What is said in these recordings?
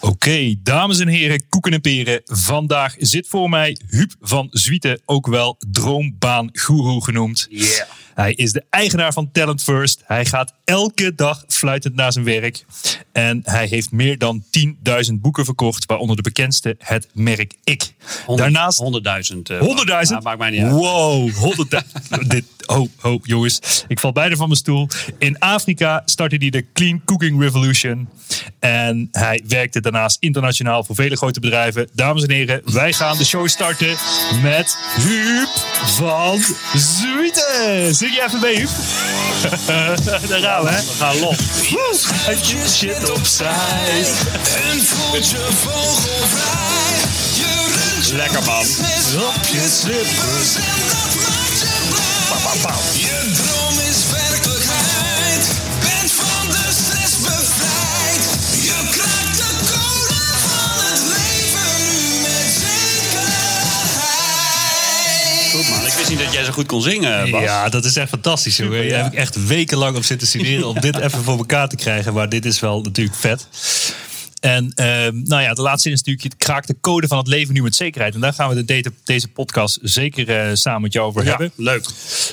Oké, dames en heren, koeken en peren. Vandaag zit voor mij Huub van Zwieten, ook wel droombaan guru genoemd. Yeah. Hij is de eigenaar van Talent First. Hij gaat elke dag fluitend naar zijn werk. En hij heeft meer dan 10.000 boeken verkocht, waaronder de bekendste, het merk Ik. Daarnaast 100.000. 100.000? Uh, maakt mij niet uit. Wow, 100.000. Dit, oh, oh, jongens. Ik val bijna van mijn stoel. In Afrika startte hij de Clean Cooking Revolution. En hij werkte daarnaast internationaal voor vele grote bedrijven. Dames en heren, wij gaan de show starten met Huub van Zwieten. Zing je even mee, Huub? Daar gaan we, hè? We gaan los. Je shit opzij. En voelt je vogelvrij. Lekker man. Op je slippers. Blij. Je droom is werkelijkheid. Bent van de stress bevrijd. Je kraakt de code van het leven nu met zekerheid. Goed man, ik wist niet dat jij zo goed kon zingen, Bas. Ja, dat is echt fantastisch. Super, Daar ja. heb ik echt wekenlang op zitten studeren om dit even voor elkaar te krijgen. Maar dit is wel natuurlijk vet. En ehm, nou ja, de laatste zin is natuurlijk, je kraakt de code van het leven nu met zekerheid. En daar gaan we de deze, deze podcast zeker eh, samen met jou over Ja, hebben. leuk.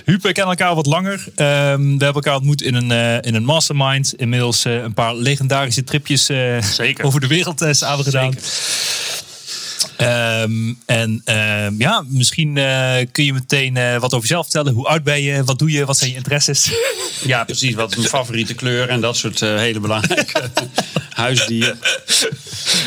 Huub, we kennen elkaar al wat langer. Ehm, we hebben elkaar ontmoet in een, eh, in een mastermind. Inmiddels eh, een paar legendarische tripjes Zeker. over de wereld samen gedaan. Ehm, en ehm, ja, misschien eh, kun je meteen eh, wat over jezelf vertellen. Hoe oud ben je? Wat doe je? Wat zijn je interesses? Ja, precies. Wat is mijn favoriete kleur en dat soort eh, hele belangrijke huisdieren.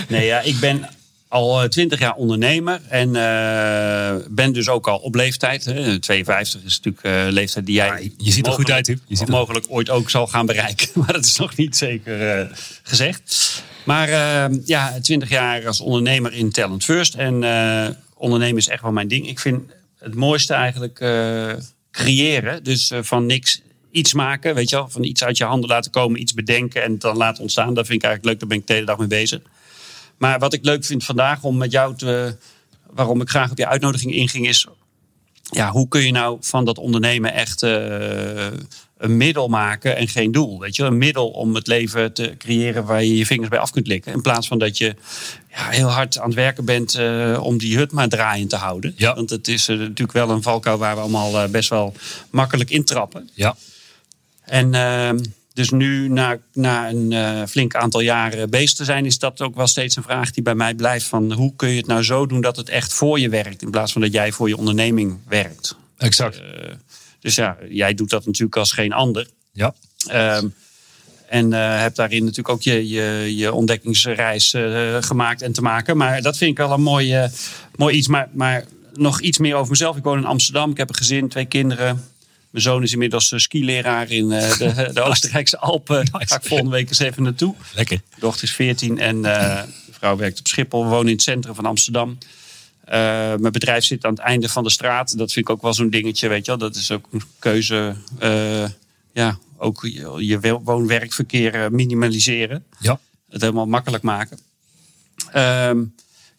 Nee, ja, ik ben al twintig jaar ondernemer en eh, ben dus ook al op leeftijd. Hè. 52 is natuurlijk eh leeftijd die jij. je ziet er goed uit, Huub. Je ziet er- mogelijk ooit ook zal gaan bereiken. Maar dat is nog niet zeker eh, gezegd. Maar eh, ja, 20 jaar als ondernemer in Talent First. En eh, ondernemen is echt wel mijn ding. Ik vind het mooiste eigenlijk eh, creëren. Dus eh, van niks iets maken, weet je wel. Van iets uit je handen laten komen, iets bedenken en dan laten ontstaan. Dat vind ik eigenlijk leuk, daar ben ik de hele dag mee bezig. Maar wat ik leuk vind vandaag om met jou te... Waarom ik graag op je uitnodiging inging is... Ja, hoe kun je nou van dat ondernemen echt eh, een middel maken en geen doel? Weet je, een middel om het leven te creëren waar je je vingers bij af kunt likken. In plaats van dat je ja, heel hard aan het werken bent eh, om die hut maar draaiend te houden. Ja. Want het is eh, natuurlijk wel een valkuil waar we allemaal best wel makkelijk intrappen. Ja. En ehm, dus nu, na, na een eh, flink aantal jaren bezig te zijn, is dat ook wel steeds een vraag die bij mij blijft. Van hoe kun je het nou zo doen dat het echt voor je werkt, in plaats van dat jij voor je onderneming werkt. Exact. Dus ja, jij doet dat natuurlijk als geen ander. Ja. Ehm, en eh heb daarin natuurlijk ook je, je, je ontdekkingsreis eh, gemaakt en te maken. Maar dat vind ik wel een mooi, eh, mooi iets. Maar, maar nog iets meer over mezelf. Ik woon in Amsterdam. Ik heb een gezin, twee kinderen. Mijn zoon is inmiddels eh, skileraar in eh, de, de Oostenrijkse Alpen. Daar ga ik volgende week eens even naartoe. Lekker. De dochter is 14 en eh, de vrouw werkt op Schiphol. We wonen in het centrum van Amsterdam. Mijn bedrijf zit aan het einde van de straat. Dat vind ik ook wel zo'n dingetje, weet je wel. Dat is ook een keuze. ja, ook je, je woon-werkverkeer minimaliseren. Ja. Het helemaal makkelijk maken. Ehm,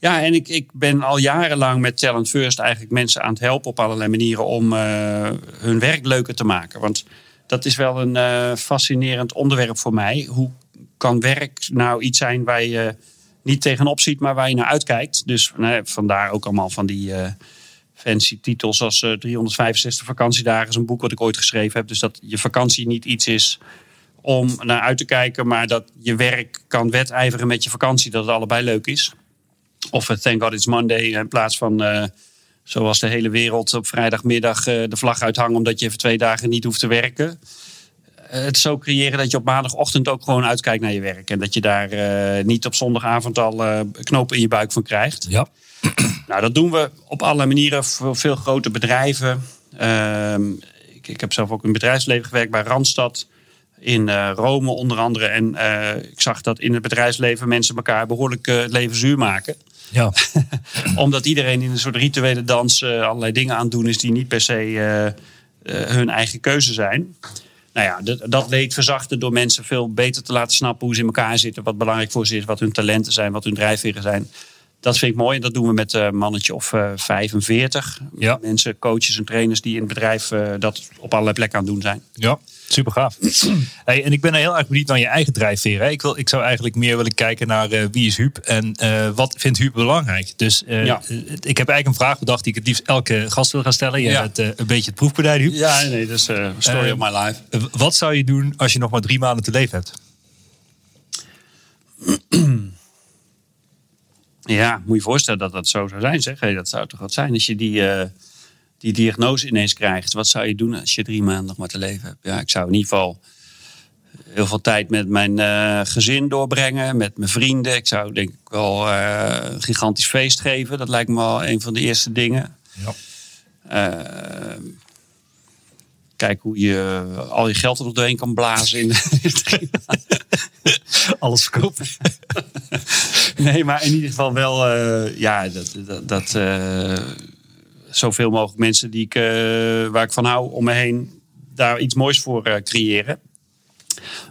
ja, en ik, ik ben al jarenlang met Talent First eigenlijk mensen aan het helpen op allerlei manieren om eh, hun werk leuker te maken. Want dat is wel een eh, fascinerend onderwerp voor mij. Hoe kan werk nou iets zijn waar je niet tegenop ziet, maar waar je naar uitkijkt. Dus nou vandaar ook allemaal van die eh, fancy titels als eh, 365 vakantiedagen is een boek wat ik ooit geschreven heb. Dus dat je vakantie niet iets is om naar uit te kijken, maar dat je werk kan wedijveren met je vakantie, dat het allebei leuk is. Of het Thank God It's Monday in plaats van eh, zoals de hele wereld op vrijdagmiddag eh, de vlag uithangen omdat je even twee dagen niet hoeft te werken. Eh, het zo creëren dat je op maandagochtend ook gewoon uitkijkt naar je werk. En dat je daar eh, niet op zondagavond al eh, knopen in je buik van krijgt. Ja. Nou, dat doen we op allerlei manieren voor veel grote bedrijven. Ehm, ik, ik heb zelf ook in het bedrijfsleven gewerkt bij Randstad. In eh, Rome onder andere. En eh, ik zag dat in het bedrijfsleven mensen elkaar behoorlijk eh, het leven zuur maken. Ja. Omdat iedereen in een soort rituele dans allerlei dingen aan het doen is die niet per se hun eigen keuze zijn. Nou ja, dat, dat leed verzachten door mensen veel beter te laten snappen hoe ze in elkaar zitten. Wat belangrijk voor ze is, wat hun talenten zijn, wat hun drijfveren zijn. Dat vind ik mooi en dat doen we met een mannetje of eh 45. Ja. Mensen, coaches en trainers die in het bedrijf dat op allerlei plekken aan het doen zijn. Ja, super gaaf. Hey, en ik ben heel erg benieuwd naar je eigen drijfveer. Hè? Ik, wil, ik zou eigenlijk meer willen kijken naar eh, wie is Huub en eh, wat vindt Huub belangrijk. Dus eh, Ja. ik heb eigenlijk een vraag bedacht die ik het liefst elke gast wil gaan stellen. Je Ja. bent eh, een beetje het proefkonijn, Huub. Ja, nee, dat is uh, story of my life. Wat zou je doen als je nog maar drie maanden te leven hebt? Ja, moet je je voorstellen dat dat zo zou zijn, zeg. Hey, dat zou toch wat zijn als je die, die diagnose ineens krijgt. Wat zou je doen als je drie maanden nog maar te leven hebt? Ja, ik zou in ieder geval heel veel tijd met mijn eh, gezin doorbrengen, met mijn vrienden. Ik zou denk ik wel eh, een gigantisch feest geven. Dat lijkt me wel een van de eerste dingen. Ja. Eh, Kijk hoe je al je geld er nog doorheen kan blazen. In Alles verkopen. Nee, maar in ieder geval wel, ja, dat, dat, dat zoveel mogelijk mensen die ik, eh, waar ik van hou om me heen, daar iets moois voor eh, creëren.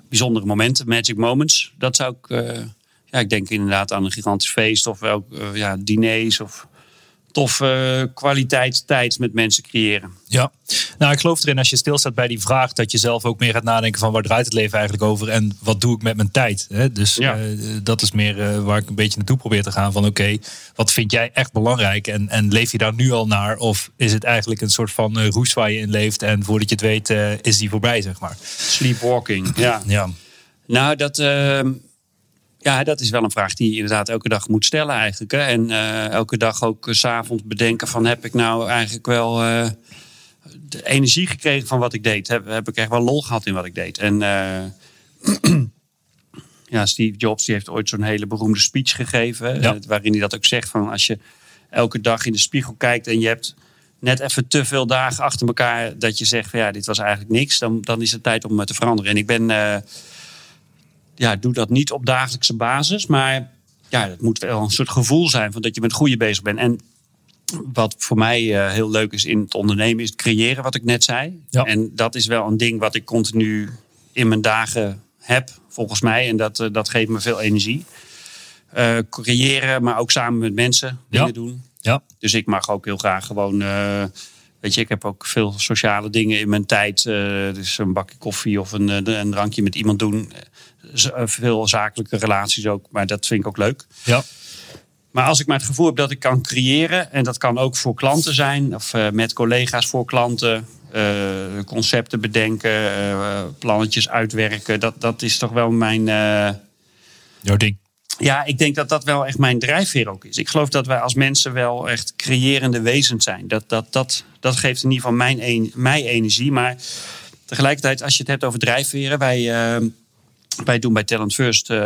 Bijzondere momenten, magic moments. Dat zou ik, eh, ja, ik denk inderdaad aan een gigantisch feest of eh, ja, diners of tof eh kwaliteitstijd met mensen creëren. Ja, nou ik geloof erin als je stilstaat bij die vraag dat je zelf ook meer gaat nadenken van waar draait het leven eigenlijk over en wat doe ik met mijn tijd. Hè? Dus Ja. eh, dat is meer eh, waar ik een beetje naartoe probeer te gaan van oké, wat vind jij echt belangrijk en, en leef je daar nu al naar of is het eigenlijk een soort van eh, roes waar je in leeft en voordat je het weet is die voorbij zeg maar. Sleepwalking, ja. Ja, Nou, dat, ehm, ja, dat is wel een vraag die je inderdaad elke dag moet stellen eigenlijk. Hè? En eh, elke dag ook s s'avonds bedenken van heb ik nou eigenlijk wel eh, de energie gekregen van wat ik deed? Heb, heb ik echt wel lol gehad in wat ik deed? En eh, ja, Steve Jobs die heeft ooit zo'n hele beroemde speech gegeven. Ja. eh, waarin hij dat ook zegt van als je elke dag in de spiegel kijkt en je hebt net even te veel dagen achter elkaar dat je zegt van ja, dit was eigenlijk niks, dan, dan is het tijd om het te veranderen. En ik ben eh, ja, doe dat niet op dagelijkse basis. Maar ja, het moet wel een soort gevoel zijn van dat je met goede bezig bent. En wat voor mij eh, heel leuk is in het ondernemen, is het creëren, wat ik net zei. Ja. En dat is wel een ding wat ik continu in mijn dagen heb, volgens mij. En dat, eh, dat geeft me veel energie. Eh, creëren, maar ook samen met mensen dingen Ja. doen. ja, Dus ik mag ook heel graag gewoon. weet je, ik heb ook veel sociale dingen in mijn tijd. dus een bakje koffie of een, een drankje met iemand doen. Eh, veel zakelijke relaties ook, maar dat vind ik ook leuk. ja, Maar als ik maar het gevoel heb dat ik kan creëren, en dat kan ook voor klanten zijn, of eh, met collega's voor klanten, eh, concepten bedenken, eh, plannetjes uitwerken, dat, dat is toch wel mijn. jouw ding. ja, ik denk dat dat wel echt mijn drijfveer ook is. Ik geloof dat wij als mensen wel echt creërende wezens zijn. Dat, dat, dat, dat geeft in ieder geval mijn, mij energie. Maar tegelijkertijd, als je het hebt over drijfveren... wij, wij doen bij Talent First... eh,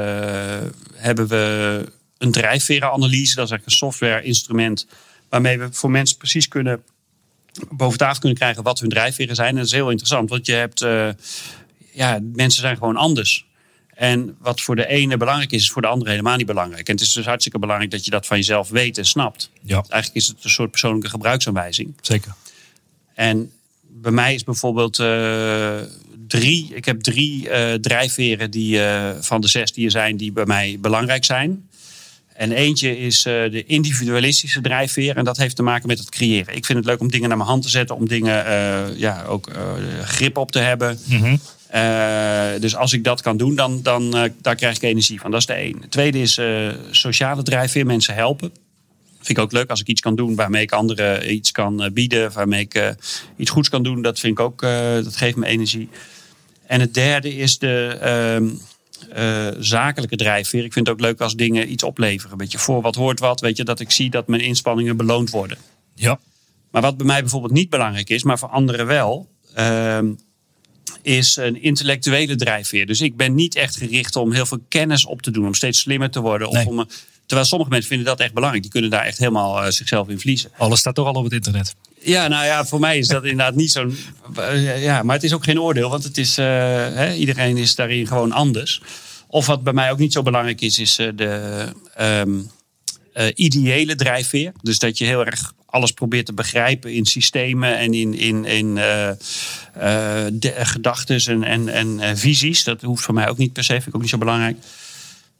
hebben we een drijfverenanalyse. Dat is eigenlijk een software-instrument... waarmee we voor mensen precies kunnen boven tafel kunnen krijgen... wat hun drijfveren zijn. En dat is heel interessant, want je hebt... eh, ja, mensen zijn gewoon anders. En wat voor de ene belangrijk is, is voor de andere helemaal niet belangrijk. En het is dus hartstikke belangrijk dat je dat van jezelf weet en snapt. Ja, Eigenlijk is het een soort persoonlijke gebruiksaanwijzing. zeker. En bij mij is bijvoorbeeld eh, drie, ik heb drie eh, drijfveren die, eh, van de zes die er zijn, die bij mij belangrijk zijn. En eentje is eh, de individualistische drijfveer. En dat heeft te maken met het creëren. Ik vind het leuk om dingen naar mijn hand te zetten. Om dingen ja, ook grip op te hebben. Eh, dus als ik dat kan doen, dan, dan daar krijg ik energie van. Dat is de één. Het tweede is sociale drijfveer. Mensen helpen. Vind ik ook leuk als ik iets kan doen waarmee ik anderen iets kan bieden. Waarmee ik iets goeds kan doen. Dat vind ik ook, dat geeft me energie. En het derde is de ehm, eh, zakelijke drijfveer. Ik vind het ook leuk als dingen iets opleveren. Een beetje voor wat hoort wat. Weet je, dat ik zie dat mijn inspanningen beloond worden. Ja. Maar wat bij mij bijvoorbeeld niet belangrijk is, maar voor anderen wel, ehm, is een intellectuele drijfveer. Dus ik ben niet echt gericht om heel veel kennis op te doen, om steeds slimmer te worden. Of Nee. om, een- terwijl sommige mensen vinden dat echt belangrijk. Die kunnen daar echt helemaal eh, zichzelf in verliezen. Alles staat toch al op het internet. Ja, nou ja, voor mij is dat inderdaad niet zo'n. eh, Ja, maar het is ook geen oordeel, want het is, eh, hè, iedereen is daarin gewoon anders. Of wat bij mij ook niet zo belangrijk is, is de um, ideële drijfveer. Dus dat je heel erg alles probeert te begrijpen in systemen en in, in, in gedachten en, en, en visies. Dat hoeft voor mij ook niet per se, vind ik ook niet zo belangrijk.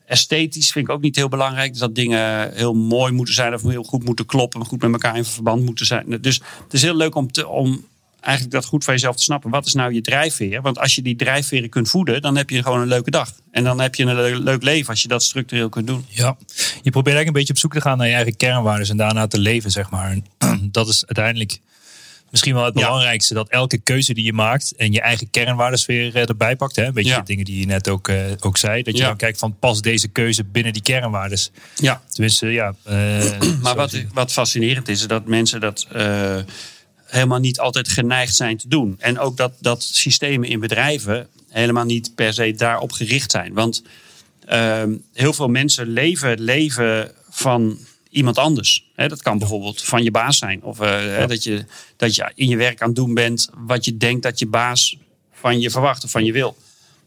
Esthetisch vind ik ook niet heel belangrijk. Dat dingen heel mooi moeten zijn of heel goed moeten kloppen. Goed met elkaar in verband moeten zijn. Dus het is heel leuk om, om eigenlijk dat goed van jezelf te snappen. Wat is nou je drijfveer? Want als je die drijfveren kunt voeden, dan heb je gewoon een leuke dag. En dan heb je een le- leuk leven als je dat structureel kunt doen. Ja. Je probeert eigenlijk een beetje op zoek te gaan naar je eigen kernwaarden en daarna te leven, zeg maar. Dat is uiteindelijk misschien wel het Ja. belangrijkste. Dat elke keuze die je maakt en je eigen kernwaarden weer eh, erbij pakt. Hè? Een beetje Ja. de dingen die je net ook, eh, ook zei. Dat je Ja. dan kijkt van pas deze keuze binnen die kernwaarden. Ja. Tenminste, ja. eh, Maar wat, wat fascinerend is, is dat mensen dat helemaal niet altijd geneigd zijn te doen. En ook dat, dat systemen in bedrijven helemaal niet per se daarop gericht zijn. Want ehm, heel veel mensen leven het leven van iemand anders. Dat kan bijvoorbeeld van je baas zijn. Of eh, dat, je, dat je in je werk aan het doen bent wat je denkt dat je baas van je verwacht of van je wil.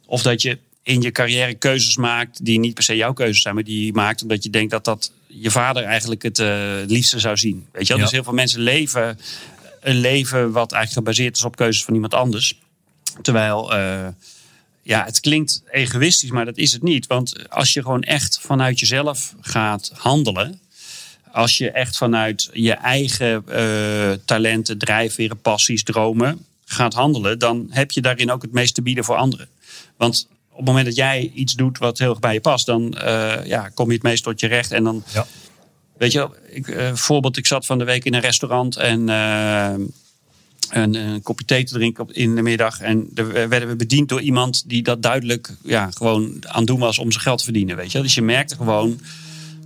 Of dat je in je carrière keuzes maakt die niet per se jouw keuzes zijn, maar die je maakt omdat je denkt dat dat je vader eigenlijk het eh, liefste zou zien. Weet je wel? Ja. Dus heel veel mensen leven een leven wat eigenlijk gebaseerd is op keuzes van iemand anders. Terwijl, eh, ja, het klinkt egoïstisch, maar dat is het niet. Want als je gewoon echt vanuit jezelf gaat handelen. Als je echt vanuit je eigen eh, talenten, drijfveren, passies, dromen gaat handelen, dan heb je daarin ook het meest te bieden voor anderen. Want op het moment dat jij iets doet wat heel erg bij je past, dan eh, ja, kom je het meest tot je recht. En dan, Ja. weet je, ik, eh, voorbeeld, ik zat van de week in een restaurant en een, een kopje thee te drinken in de middag. En er werden we bediend door iemand die dat duidelijk ja, gewoon aan het doen was om zijn geld te verdienen. Weet je? Dus je merkte gewoon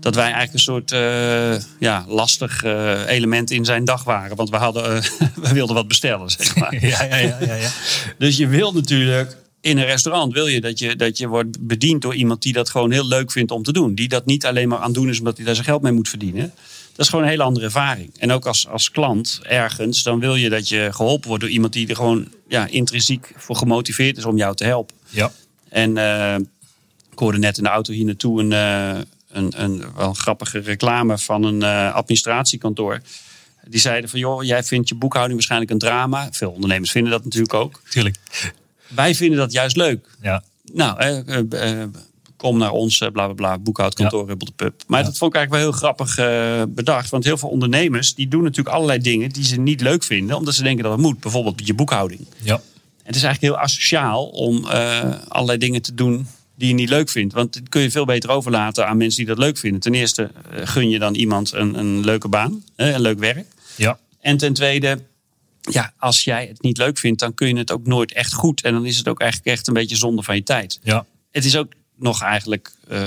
dat wij eigenlijk een soort eh, ja, lastig eh, element in zijn dag waren. Want we, hadden, eh, we wilden wat bestellen, zeg maar. Ja, ja, ja, ja, ja. Dus je wil natuurlijk in een restaurant wil je dat, je dat je wordt bediend door iemand die dat gewoon heel leuk vindt om te doen. Die dat niet alleen maar aan doen is omdat hij daar zijn geld mee moet verdienen. Dat is gewoon een hele andere ervaring. En ook als, als klant ergens, dan wil je dat je geholpen wordt door iemand die er gewoon ja, intrinsiek voor gemotiveerd is om jou te helpen. ja. En ik hoorde net in de auto hier naartoe een, een, een wel een grappige reclame van een eh, administratiekantoor. Die zeiden van, joh, jij vindt je boekhouding waarschijnlijk een drama. Veel ondernemers vinden dat natuurlijk ook. Tuurlijk. Wij vinden dat juist leuk. Ja. Nou, eh, eh, kom naar ons, bla bla bla, boekhoudkantoor, Hubbel de Pub. Maar dat vond ik eigenlijk wel heel grappig bedacht. Want heel veel ondernemers die doen natuurlijk allerlei dingen die ze niet leuk vinden, omdat ze denken dat het moet. Bijvoorbeeld je boekhouding. Ja. Het is eigenlijk heel asociaal om allerlei dingen te doen die je niet leuk vindt. Want dat kun je veel beter overlaten aan mensen die dat leuk vinden. Ten eerste eh, gun je dan iemand een, een leuke baan, een leuk werk. Ja. En ten tweede, ja, als jij het niet leuk vindt, dan kun je het ook nooit echt goed. En dan is het ook eigenlijk echt een beetje zonde van je tijd. Ja. Het is ook nog eigenlijk eh,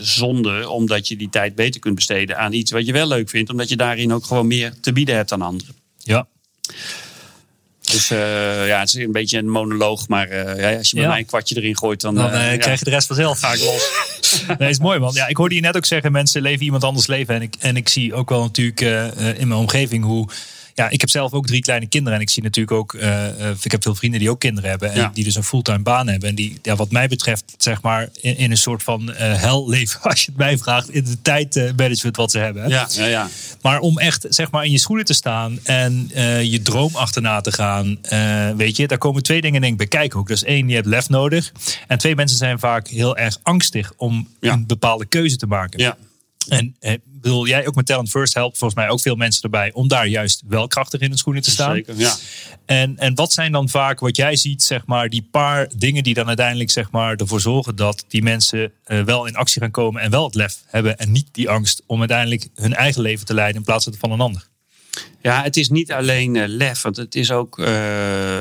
zonde, omdat je die tijd beter kunt besteden aan iets wat je wel leuk vindt. Omdat je daarin ook gewoon meer te bieden hebt aan anderen. Ja. Dus eh, ja, het is een beetje een monoloog. Maar eh, ja, als je bij mij een kwartje erin gooit, dan, Dan eh, krijg je de rest vanzelf. ga ik los. Nee, is mooi man. Ja, ik hoorde je net ook zeggen, mensen leven iemand anders leven. En ik, en ik zie ook wel natuurlijk in mijn omgeving hoe... Ja, ik heb zelf ook drie kleine kinderen. En ik zie natuurlijk ook... eh, eh, ik heb veel vrienden die ook kinderen hebben. En Ja. die dus een fulltime baan hebben. En die, ja, wat mij betreft, zeg maar... in, in een soort van eh, hel leven, als je het mij vraagt... in de tijdmanagement wat ze hebben. Ja, ja, ja. Maar om echt zeg maar in je schoenen te staan en je droom achterna te gaan, weet je, daar komen twee dingen denk ik bij kijken ook. Dus één, je hebt lef nodig. En twee, mensen zijn vaak heel erg angstig om Ja. een bepaalde keuze te maken. ja. En eh, bedoel, jij ook met Talent First helpt volgens mij ook veel mensen erbij om daar juist wel krachtig in de schoenen te staan. Zeker, ja. En, en wat zijn dan vaak wat jij ziet, zeg maar, die paar dingen die dan uiteindelijk zeg maar, ervoor zorgen dat die mensen eh, wel in actie gaan komen en wel het lef hebben en niet die angst om uiteindelijk hun eigen leven te leiden in plaats van een ander? Ja, het is niet alleen eh, lef, want het is ook eh,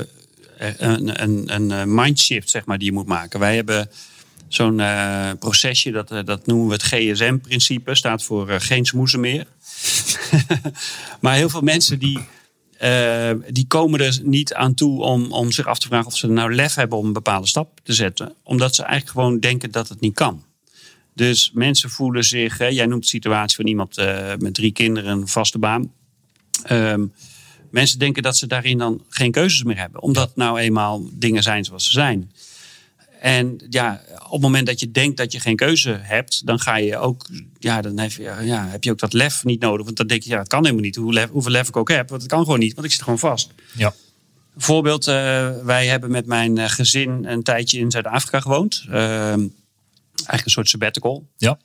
een, een, een eh, mindshift zeg maar, die je moet maken. Wij hebben zo'n eh, procesje, dat, eh, dat noemen we het GSM-principe, staat voor eh, geen smoezen meer. maar heel veel mensen die, die komen er niet aan toe om, om zich af te vragen of ze nou lef hebben om een bepaalde stap te zetten, omdat ze eigenlijk gewoon denken dat het niet kan. Dus mensen voelen zich, hè, jij noemt de situatie van iemand met drie kinderen, een vaste baan. Ehm, mensen denken dat ze daarin dan geen keuzes meer hebben. Omdat nou eenmaal dingen zijn zoals ze zijn. En ja, op het moment dat je denkt dat je geen keuze hebt, dan ga je ook, ja, dan heb je, ja, heb je ook dat lef niet nodig. Want dan denk je, ja, het kan helemaal niet. Hoe lef, hoeveel lef ik ook heb, want het kan gewoon niet, want ik zit gewoon vast. Ja. Een voorbeeld, eh, wij hebben met mijn eh, gezin een tijdje in Zuid-Afrika gewoond. Ehm, eigenlijk een soort sabbatical. Ja.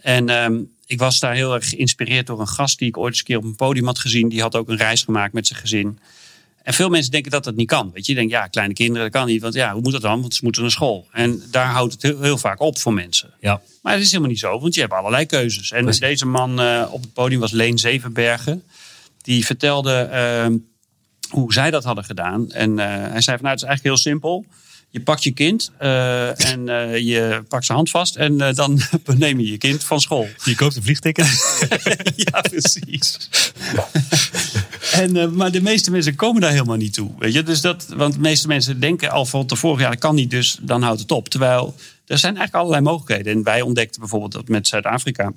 En ehm, ik was daar heel erg geïnspireerd door een gast die ik ooit eens een keer op een podium had gezien. Die had ook een reis gemaakt met zijn gezin. En veel mensen denken dat dat niet kan. Weet je, je denkt, ja, kleine kinderen, dat kan niet. Want ja, hoe moet dat dan? Want ze moeten naar school. En daar houdt het heel, heel vaak op voor mensen. Ja. Maar het is helemaal niet zo, want je hebt allerlei keuzes. En Precies. deze man eh, op het podium was Leen Zevenbergen. Die vertelde ehm, hoe zij dat hadden gedaan. En eh, hij zei van, nou, het is eigenlijk heel simpel. Je pakt je kind eh, en eh, je pakt zijn hand vast en eh, dan neem je je kind van school. Je koopt een vliegticket. ja, precies. en, maar de meeste mensen komen daar helemaal niet toe. Weet je? Dus dat, want de meeste mensen denken al van tevoren, ja, dat kan niet, dus dan houdt het op. Terwijl er zijn eigenlijk allerlei mogelijkheden. En wij ontdekten bijvoorbeeld dat met Zuid-Afrika.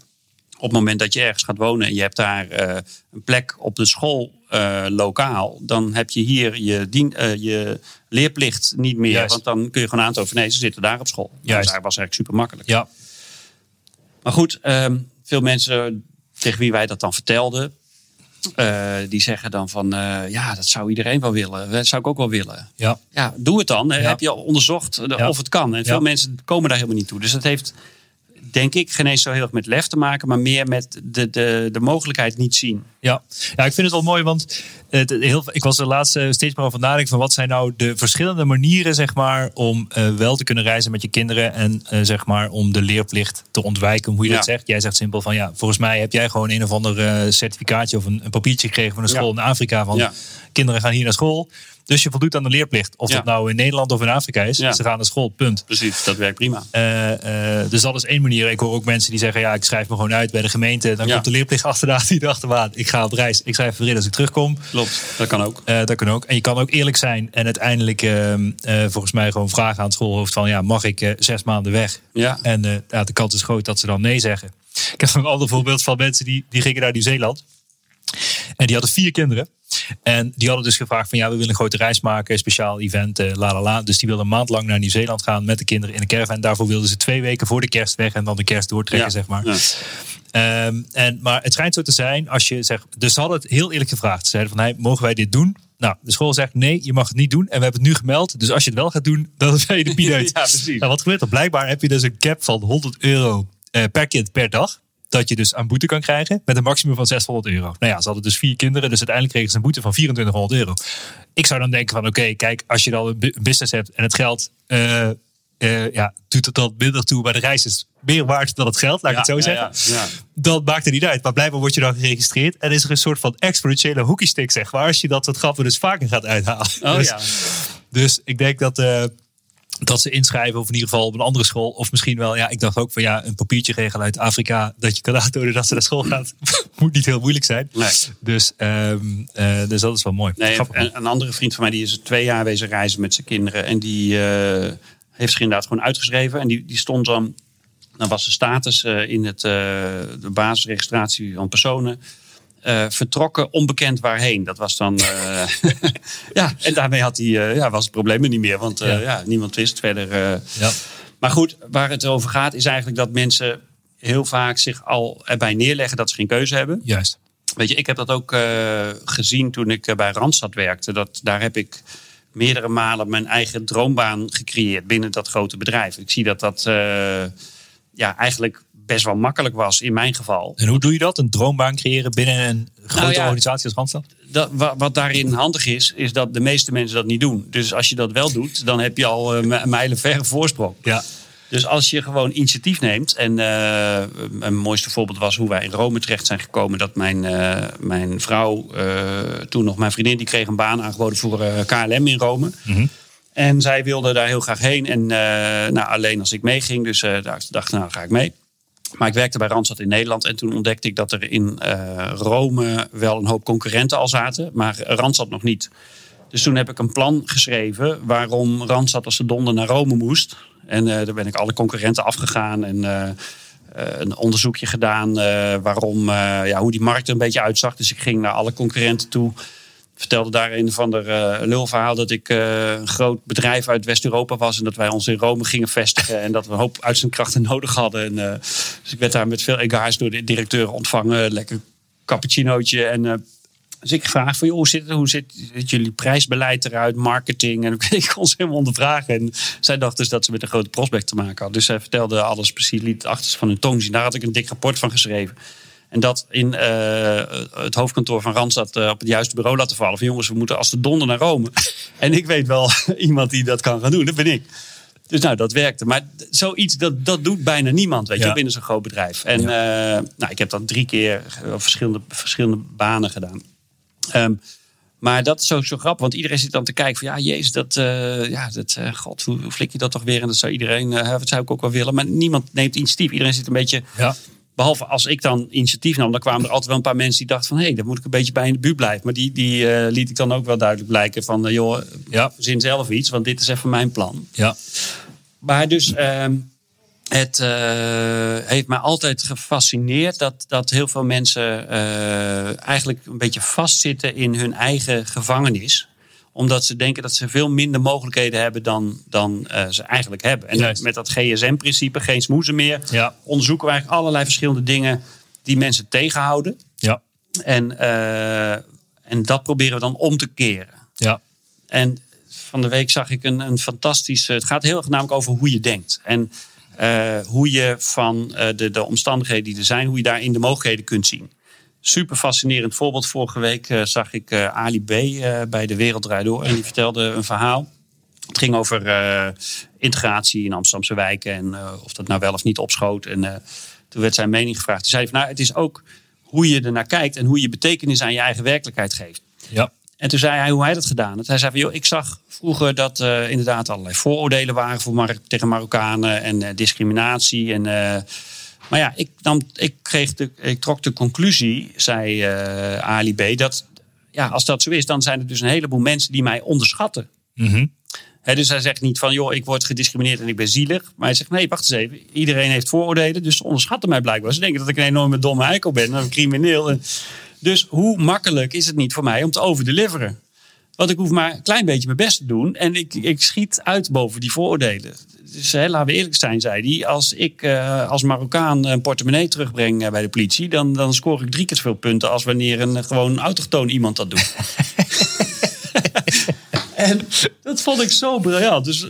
Op het moment dat je ergens gaat wonen en je hebt daar eh, een plek op de school eh, lokaal, dan heb je hier je, dien, eh, je leerplicht niet meer. Juist. Want dan kun je gewoon van nee, ze zitten daar op school. Dus Juist. daar was eigenlijk super makkelijk. ja. Maar goed, ehm, veel mensen tegen wie wij dat dan vertelden, die zeggen dan van ja, dat zou iedereen wel willen. Dat zou ik ook wel willen. Ja. Ja, doe het dan. Ja. Heb je al onderzocht Ja. of het kan? En veel mensen komen daar helemaal niet toe. Dus dat heeft, denk ik, geen eens zo heel erg met lef te maken, maar meer met de, de, de mogelijkheid niet zien. Ja. ja, ik vind het wel mooi, want het, heel, ik was er laatst eh, steeds meer over nadenken van wat zijn nou de verschillende manieren, zeg maar, om eh, wel te kunnen reizen met je kinderen en eh, zeg maar om de leerplicht te ontwijken, hoe je dat zegt. Jij zegt simpel van ja, volgens mij heb jij gewoon een of ander eh, certificaatje of een, een papiertje gekregen van een school in Afrika van Ja. kinderen gaan hier naar school. Dus je voldoet aan de leerplicht. Of dat nou in Nederland of in Afrika is. Ze gaan naar school, punt. Precies, dat werkt prima. Eh, eh, dus dat is één manier. Ik hoor ook mensen die zeggen: ja, ik schrijf me gewoon uit bij de gemeente. Dan komt de leerplicht achterna die achteraan. Ik ga op reis. Ik schrijf weer in als ik terugkom. Klopt, dat kan ook. Eh, dat kan ook. En je kan ook eerlijk zijn en uiteindelijk ehm, eh, volgens mij gewoon vragen aan het schoolhoofd van ja, mag ik zes maanden weg? Ja. En ja, de kans is groot dat ze dan nee zeggen. Ik heb nog een ander voorbeeld van mensen die, die gingen naar Nieuw-Zeeland. En die hadden vier kinderen. En die hadden dus gevraagd van ja, we willen een grote reis maken, speciaal event, eh, la la la. Dus die wilden een maand lang naar Nieuw-Zeeland gaan met de kinderen in een caravan. Daarvoor wilden ze twee weken voor de kerst weg en dan de kerst doortrekken, Ja. zeg maar. Ja. Ehm, en, maar het schijnt zo te zijn als je zegt. Dus ze hadden het heel eerlijk gevraagd. Ze zeiden van hey, mogen wij dit doen? Nou, de school zegt nee, je mag het niet doen. En we hebben het nu gemeld. Dus als je het wel gaat doen, dan ben je de pineut. Ja, precies. Nou, wat gebeurt er? Blijkbaar heb je dus een cap van 100 euro eh, per kind per dag. Dat je dus aan boete kan krijgen met een maximum van 600 euro. Nou ja, ze hadden dus vier kinderen. Dus uiteindelijk kregen ze een boete van 2400 euro. Ik zou dan denken van oké, kijk, als je dan een bu- business hebt en het geld... eh, eh, ja, doet het dan minder toe. Maar de reis is meer waard dan het geld, laat ik het zo Ja, zeggen ja, dat maakt er niet uit. Maar blijkbaar word je dan geregistreerd. En is er een soort van exponentiële hockeystick, zeg maar. Als je dat soort grappen dus vaker gaat uithalen. Oh dus, dus ik denk dat, eh, dat ze inschrijven, of in ieder geval op een andere school. Of misschien wel, ja, ik dacht ook van ja, een papiertje regelen uit Afrika. Dat je kan aantonen dat ze naar school gaat. Moet niet heel moeilijk zijn. Nee. Dus, ehm, eh, dus dat is wel mooi. Nee, een andere vriend van mij die is twee jaar wezen reizen met zijn kinderen. En die eh, heeft zich inderdaad gewoon uitgeschreven. En die, die stond dan, dan was de status eh, in het, de basisregistratie van personen. Eh, vertrokken onbekend waarheen. Dat was dan. eh, ja, en daarmee had hij, eh, ja, was het probleem er niet meer. Want Ja. ja. niemand wist verder. ja. Maar goed, waar het over gaat is eigenlijk dat mensen heel vaak zich al erbij neerleggen dat ze geen keuze hebben. Juist. Weet je, ik heb dat ook gezien toen ik bij Randstad werkte. Dat, daar heb ik meerdere malen mijn eigen droombaan gecreëerd binnen dat grote bedrijf. Ik zie dat dat ja, eigenlijk best wel makkelijk was in mijn geval. En hoe doe je dat? Een droombaan creëren binnen een grote Nou ja. organisatie als Randstad? Dat, wa- wat daarin handig is, is dat de meeste mensen dat niet doen. Dus als je dat wel doet, dan heb je al eh, me- mijlenverre voorsprong. Ja. Dus als je gewoon initiatief neemt. En eh mijn mooiste voorbeeld was hoe wij in Rome terecht zijn gekomen. Dat mijn, eh, mijn vrouw, eh, toen nog mijn vriendin, die kreeg een baan aangeboden voor eh, KLM in Rome. En zij wilde daar heel graag heen. En eh, nou, alleen als ik meeging. Dus eh daar dacht ik, nou ga ik mee. Maar ik werkte bij Randstad in Nederland. En toen ontdekte ik dat er in eh, Rome wel een hoop concurrenten al zaten. Maar Randstad nog niet. Dus toen heb ik een plan geschreven waarom Randstad als de donder naar Rome moest. En eh daar ben ik alle concurrenten afgegaan en eh, een onderzoekje gedaan waarom, ja, hoe die markt er een beetje uitzag. Dus ik ging naar alle concurrenten toe. Vertelde daar een van de eh, lulverhaal dat ik eh, een groot bedrijf uit West-Europa was. En dat wij ons in Rome gingen vestigen. En dat we een hoop uitzendkrachten nodig hadden. En, eh, dus ik werd daar met veel egaars door de directeur ontvangen. Lekker cappuccinootje. En dus ik vraag van, joh, hoe zit, hoe zit, jullie prijsbeleid eruit, marketing? En ik kon ze helemaal ondervragen. En zij dacht dus dat ze met een grote prospect te maken had. Dus zij vertelde alles precies, liet het van hun tong zien. Daar had ik een dik rapport van geschreven. En dat in eh, het hoofdkantoor van Randstad eh, op het juiste bureau laten vallen. Van jongens, we moeten als de donder naar Rome. en ik weet wel iemand die dat kan gaan doen, dat ben ik. Dus nou, dat werkte. Maar zoiets, dat, dat doet bijna niemand, weet je, Ja. binnen zo'n groot bedrijf. En eh, nou, ik heb dat drie keer op verschillende, verschillende banen gedaan. Ehm, maar dat is ook zo grappig, want iedereen zit dan te kijken van ja, jezus, dat, ja, dat, god, hoe, hoe flik je dat toch weer? En dat zou iedereen, dat zou ik ook wel willen. Maar niemand neemt initiatief. Iedereen zit een beetje, Ja. Behalve als ik dan initiatief nam, dan kwamen er altijd wel een paar mensen die dachten van hé, hey, daar moet ik een beetje bij in de buurt blijven. Maar die, die eh, liet ik dan ook wel duidelijk blijken van eh, joh, Ja. verzin zelf iets, want dit is even mijn plan. Ja. Maar dus, ehm, het eh, heeft mij altijd gefascineerd dat, dat heel veel mensen eigenlijk een beetje vastzitten in hun eigen gevangenis. Omdat ze denken dat ze veel minder mogelijkheden hebben dan, dan eh, ze eigenlijk hebben. En Juist. met dat GSM-principe, geen smoezen meer, Ja. onderzoeken we eigenlijk allerlei verschillende dingen die mensen tegenhouden. Ja. En, eh, en dat proberen we dan om te keren. Ja. En van de week zag ik een, een fantastische. Het gaat heel erg namelijk over hoe je denkt. En eh, hoe je van eh, de, de omstandigheden die er zijn, hoe je daarin de mogelijkheden kunt zien. Super fascinerend voorbeeld. Vorige week eh, zag ik eh, Ali B. eh, bij de Wereld Draait Door. En die vertelde een verhaal. Het ging over integratie in Amsterdamse wijken. En of dat nou wel of niet opschoot. En toen werd zijn mening gevraagd. Toen zei hij van, nou, het is ook hoe je er naar kijkt. En hoe je betekenis aan je eigen werkelijkheid geeft. Ja. En toen zei hij hoe hij dat gedaan had. Hij zei van, joh, ik zag vroeger dat inderdaad allerlei vooroordelen waren voor Mar tegen Marokkanen en discriminatie. En, maar ja, ik, nam, ik, kreeg de, ik trok de conclusie, zei eh, Ali B, dat ja, als dat zo is, dan zijn er dus een heleboel mensen die mij onderschatten. Mhm. Dus hij zegt niet van, joh, ik word gediscrimineerd en ik ben zielig. Maar hij zegt, nee, wacht eens even. Iedereen heeft vooroordelen, dus ze onderschatten mij blijkbaar. Ze denken dat ik een enorme domme eikel ben, een crimineel. En, dus hoe makkelijk is het niet voor mij om te overdeliveren? Want ik hoef maar een klein beetje mijn best te doen. En ik, ik schiet uit boven die vooroordelen. Dus hè, laten we eerlijk zijn, zei hij. Als ik eh, als Marokkaan een portemonnee terugbreng eh, bij de politie... Dan, dan scoor ik drie keer zoveel punten... als wanneer een eh, gewoon autochtoon iemand dat doet. en dat vond ik zo briljant. Dus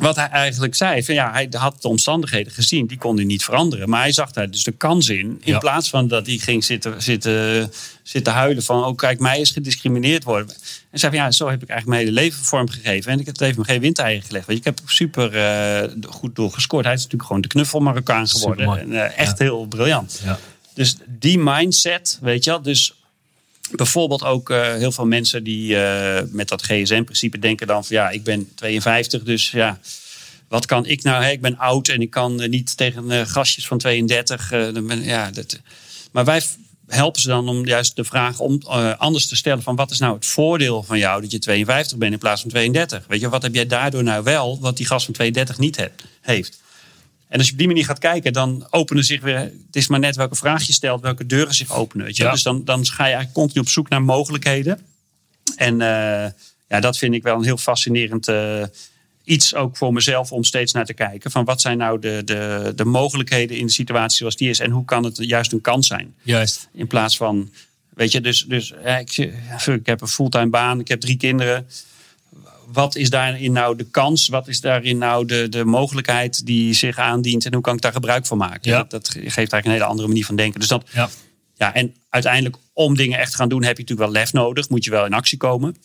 wat hij eigenlijk zei, van ja, hij had de omstandigheden gezien, die kon hij niet veranderen. Maar hij zag daar dus de kans in. In Ja. plaats van dat hij ging zitten, zitten, zitten huilen van, oh kijk, mij is gediscrimineerd worden. En zei van ja, zo heb ik eigenlijk mijn hele leven vormgegeven. En ik heb het me geen windeieren gelegd. Want ik heb er super eh, goed door gescoord. Hij is natuurlijk gewoon de knuffel Marokkaan geworden. En, eh, echt heel briljant. Ja. Dus die mindset, weet je wel. Dus bijvoorbeeld ook eh, heel veel mensen die eh, met dat GSM-principe denken dan van ja, ik ben 52, dus ja, wat kan ik nou? Hè? Ik ben oud en ik kan eh, niet tegen gastjes van 32. eh, dan ben, ja, dat, maar wij helpen ze dan om juist de vraag om anders te stellen van wat is nou het voordeel van jou dat je 52 bent in plaats van 32? Weet je, wat heb jij daardoor nou wel wat die gast van 32 niet heeft? En als je op die manier gaat kijken, dan openen zich weer. Het is maar net welke vraag je stelt, welke deuren zich openen. Weet je? Ja. Dus dan, dan ga je eigenlijk continu op zoek naar mogelijkheden. En eh, ja, dat vind ik wel een heel fascinerend eh, iets ook voor mezelf om steeds naar te kijken. Van wat zijn nou de, de, de mogelijkheden in de situatie zoals die is en hoe kan het juist een kans zijn? Juist. In plaats van, weet je, dus, dus ja, ik, ik heb een fulltime baan, ik heb drie kinderen. Wat is daarin nou de kans? Wat is daarin nou de, de mogelijkheid die zich aandient? En hoe kan ik daar gebruik van maken? Ja. Dat, dat geeft eigenlijk een hele andere manier van denken. Dus dat, Ja. ja, en uiteindelijk om dingen echt te gaan doen heb je natuurlijk wel lef nodig. Moet je wel in actie komen.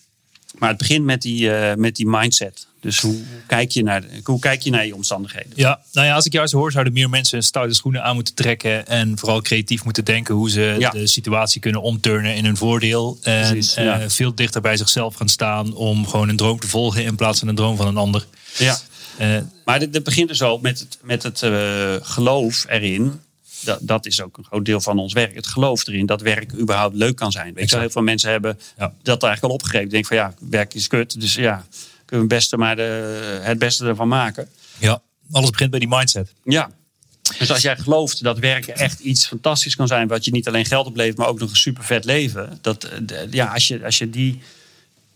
Maar het begint met die, eh, met die mindset. Dus hoe kijk, je naar, hoe kijk je naar je omstandigheden? Ja, nou ja, als ik zo hoor, zouden meer mensen stoute schoenen aan moeten trekken. En vooral creatief moeten denken hoe ze Ja. de situatie kunnen omturnen in hun voordeel. En Precies, eh, veel dichter bij zichzelf gaan staan om gewoon een droom te volgen in plaats van een droom van een ander. Ja. Eh, Maar dit begint dus al met het, met het eh, geloof erin. Dat, dat is ook een groot deel van ons werk. Het geloof erin dat werk überhaupt leuk kan zijn. Weet je, heel veel mensen hebben Ja. dat eigenlijk al opgegeven. Denken van ja, werk is kut. Dus ja, we het beste maar de, het beste ervan maken. ja, alles begint bij die mindset. Ja. Dus als jij gelooft dat werken echt iets fantastisch kan zijn, wat je niet alleen geld oplevert, maar ook nog een super vet leven. Dat, eh, ja, als je, als je die.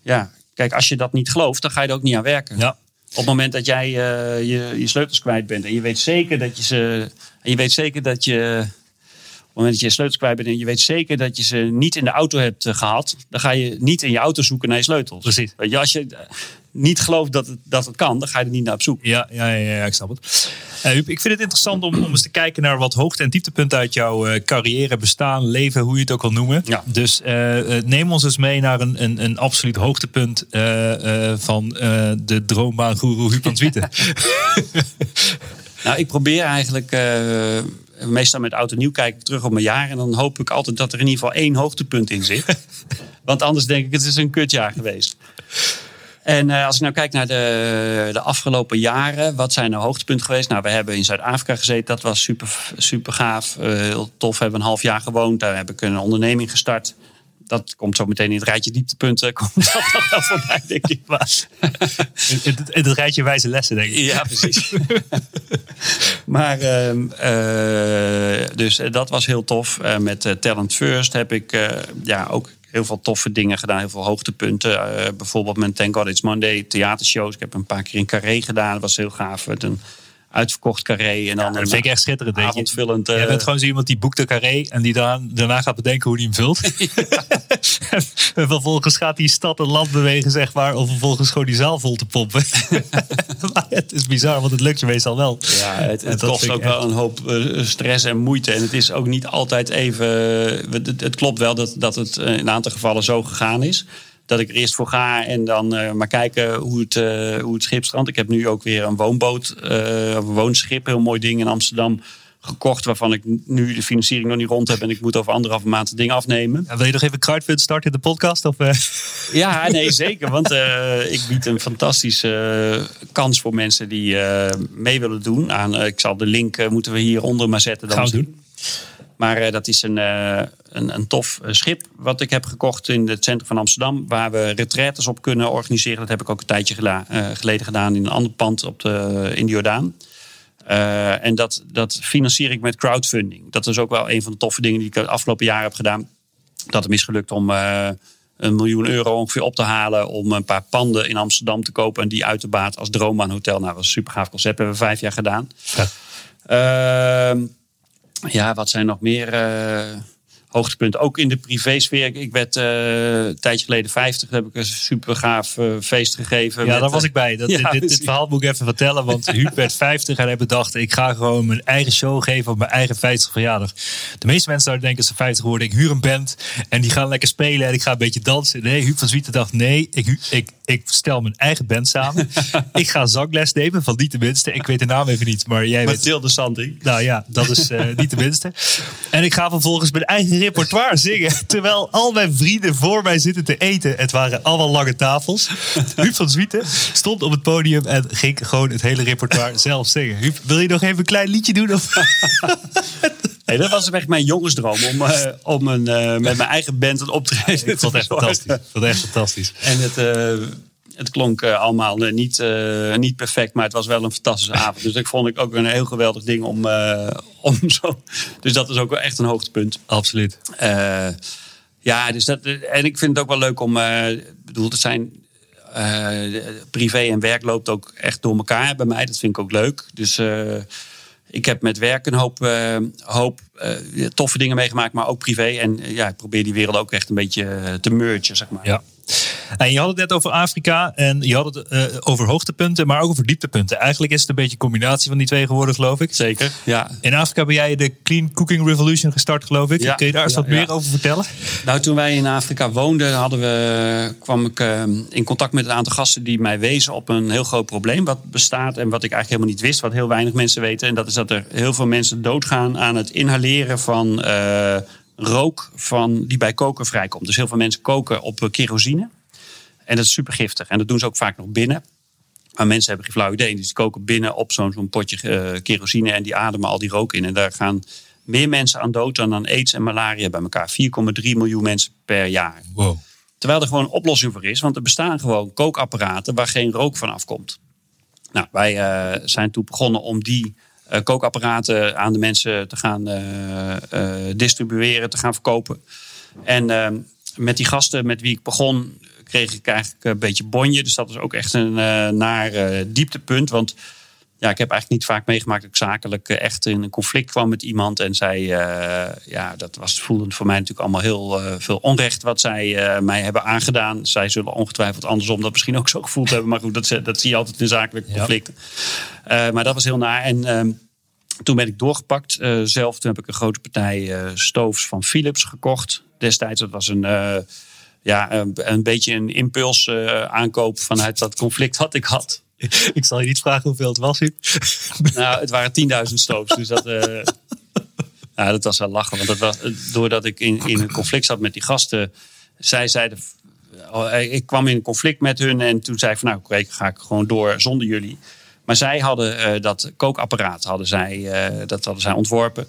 Ja, kijk, als je dat niet gelooft, dan ga je er ook niet aan werken. Ja, Op het moment dat jij eh, je, je sleutels kwijt bent en je weet zeker dat je ze. En je weet zeker dat je. Op het moment dat je je sleutels kwijt bent en je weet zeker dat je ze niet in de auto hebt eh, gehad, dan ga je niet in je auto zoeken naar je sleutels. Precies. Weet je, als je niet gelooft dat het, dat het kan, dan ga je er niet naar op zoek. Ja, ja, ja, ja, ik snap het. Huub, ik vind het interessant om, om eens te kijken naar wat hoogte- en dieptepunten uit jouw eh, carrière, bestaan, leven, hoe je het ook wil noemen. Ja. Dus eh, neem ons eens mee naar een, een, een absoluut hoogtepunt van de droombaangoeroe Huub van Zwieten. Nou, ik probeer eigenlijk. meestal met oud en nieuw kijk ik terug op mijn jaar. En dan hoop ik altijd dat er in ieder geval één hoogtepunt in zit. Want anders denk ik, het is een kutjaar geweest. En eh, als ik nou kijk naar de, de afgelopen jaren, wat zijn nou hoogtepunten geweest? Nou, we hebben in Zuid-Afrika gezeten, dat was super, super gaaf. Eh, heel tof, we hebben een half jaar gewoond. Daar heb ik een onderneming gestart. Dat komt zo meteen in het rijtje dieptepunten. Komt dat nog wel voorbij, denk ik. Maar, in, in het- in het rijtje wijze lessen, denk ik. ja, precies. maar ehm, eh, dus dat was heel tof. Met Talent First heb ik ja, ook heel veel toffe dingen gedaan. Heel veel hoogtepunten. Eh, bijvoorbeeld met Thank God It's Monday theatershows. Ik heb een paar keer in Carré gedaan. Dat was heel gaaf. Een uitverkocht Carré. En dan Dat een vind ik echt schitterend. Weet je. eh, Jij bent gewoon zo iemand die boekt de carré en die daarna, daarna gaat bedenken hoe hij hem vult. en vervolgens gaat hij stad en land bewegen, zeg maar, om vervolgens gewoon die zaal vol te pompen. maar het is bizar, want het lukt je meestal wel. Ja, het, dat kost ook wel een hoop eh, stress en moeite. En het is ook niet altijd even. Het, het- het klopt wel dat, dat het eh, in een aantal gevallen zo gegaan is. Dat ik er eerst voor ga en dan eh, maar kijken hoe het, eh, hoe het schip strandt. Ik heb nu ook weer een woonboot, eh, een woonschip, heel mooi ding in Amsterdam gekocht. Waarvan ik nu de financiering nog niet rond heb. En ik moet over anderhalve maand het ding afnemen. Ja, wil je nog even crowdfund starten in de podcast? Of? Ja, nee, zeker. Want ik bied een fantastische kans voor mensen die mee willen doen. Aan, ik zal de link moeten we hieronder maar zetten. Dan Gaan we misschien. Maar eh, dat is een, eh, een, een tof eh, schip wat ik heb gekocht in het centrum van Amsterdam. Waar we retraites op kunnen organiseren. Dat heb ik ook een tijdje gela- geleden gedaan in een ander pand op de, in de Jordaan. En dat, dat financier ik met crowdfunding. Dat is ook wel een van de toffe dingen die ik het afgelopen jaar heb gedaan. Dat het misgelukt om eh, een miljoen euro ongeveer op te halen. Om een paar panden in Amsterdam te kopen. En die uit te baat als Droombaanhotel. Nou, dat was een super gaaf concept. hebben we vijf jaar gedaan. Ehm, ja, wat zijn nog meer eh, hoogtepunten? Ook in de privésfeer. Ik- werd eh, een tijdje geleden 50. Daar heb ik een super gaaf eh, feest gegeven. Ja, met, daar was ik bij. Dat, ja, dit, dit, verhaal moet ik even vertellen. Want Huub werd 50 en hij bedacht... ik ga gewoon mijn eigen show geven op mijn eigen 50 verjaardag. De meeste mensen zouden denken ze 50 worden... ik huur een band en die gaan lekker spelen en ik ga een beetje dansen. Nee, Huub van Zwieten dacht... nee, ik, ik, ik stel mijn eigen band samen. ik ga zangles nemen, van die tenminste. Ik weet de naam even niet, maar jij weet... Mathilde Sanding. Nou ja, dat is eh, niet de minste. En ik ga vervolgens mijn eigen repertoire zingen. Terwijl al mijn vrienden voor mij zitten te eten. Het waren allemaal lange tafels. Huub van Zwieten stond op het podium en ging gewoon het hele repertoire zelf zingen. Huub, wil je nog even een klein liedje doen? Of? Nee, dat was echt mijn jongensdroom. Om, eh, om een, eh, met mijn eigen band een optreden Ik vond het echt fantastisch. Ik vond het echt fantastisch. En het, het klonk eh, allemaal eh, niet, eh, niet perfect, maar het was wel een fantastische avond. Dus dat vond ik ook een heel geweldig ding om, om zo. Dus dat is ook wel echt een hoogtepunt. Absoluut. Ja, dus dat, en ik vind het ook wel leuk om. bedoel, het zijn. privé en werk loopt ook echt door elkaar bij mij. Dat vind ik ook leuk. Dus ik heb met werk een hoop, hoop toffe dingen meegemaakt, maar ook privé. En ja, ik probeer die wereld ook echt een beetje te mergen, zeg maar. Ja. En je had het net over Afrika en je had het eh, over hoogtepunten, maar ook over dieptepunten. Eigenlijk is het een beetje een combinatie van die twee geworden, geloof ik. Zeker, ja. In Afrika ben jij de Clean Cooking Revolution gestart, geloof ik. Ja, Kun je daar eens ja, wat meer over vertellen? Nou, toen wij in Afrika woonden, hadden we, kwam ik eh, in contact met een aantal gasten die mij wezen op een heel groot probleem wat bestaat en wat ik eigenlijk helemaal niet wist, wat heel weinig mensen weten. En dat is dat er heel veel mensen doodgaan aan het inhaleren van eh, rook van, die bij koken vrijkomt. Dus heel veel mensen koken op eh, kerosine. En dat is super giftig. En dat doen ze ook vaak nog binnen. Maar mensen hebben geen flauw idee. Dus die koken binnen op zo'n zo'n potje eh, kerosine en die ademen al die rook in. En daar gaan meer mensen aan dood dan aan aids en malaria bij elkaar. 4,3 miljoen mensen per jaar. Wow. Terwijl er gewoon een oplossing voor is. Want er bestaan gewoon kookapparaten waar geen rook van afkomt. Nou, wij eh, zijn toen begonnen om die kookapparaten aan de mensen te gaan eh, eh, distribueren, te gaan verkopen. En eh, met die gasten met wie ik begon, kreeg ik eigenlijk een beetje bonje. Dus dat was ook echt een eh, naar eh, dieptepunt. Want ja, ik heb eigenlijk niet vaak meegemaakt dat ik zakelijk eh, echt in een conflict kwam met iemand. En zij, eh, ja, dat was voelend voor mij natuurlijk allemaal heel eh, veel onrecht wat zij mij hebben aangedaan. Zij zullen ongetwijfeld andersom dat misschien ook zo gevoeld hebben. Maar goed, dat, dat zie je altijd in zakelijke conflicten. Maar dat was heel naar. En ehm, toen ben ik doorgepakt zelf. Toen heb ik een grote partij stoofs van Philips gekocht. Destijds, dat was een, ja, een, beetje een impuls aankoop vanuit dat conflict wat ik had. Ik zal je niet vragen hoeveel het was. Nou, het waren 10.000 stoofs. Dus dat, eh, ja, dat was wel lachen. Want dat was, doordat ik in, in een conflict zat met die gasten. Zij zeiden. oh, Ik kwam in conflict met hun. En toen zei ik van nou, oké, ga ik gewoon door zonder jullie. Maar zij hadden eh, dat kookapparaat hadden zij, eh, dat hadden zij ontworpen.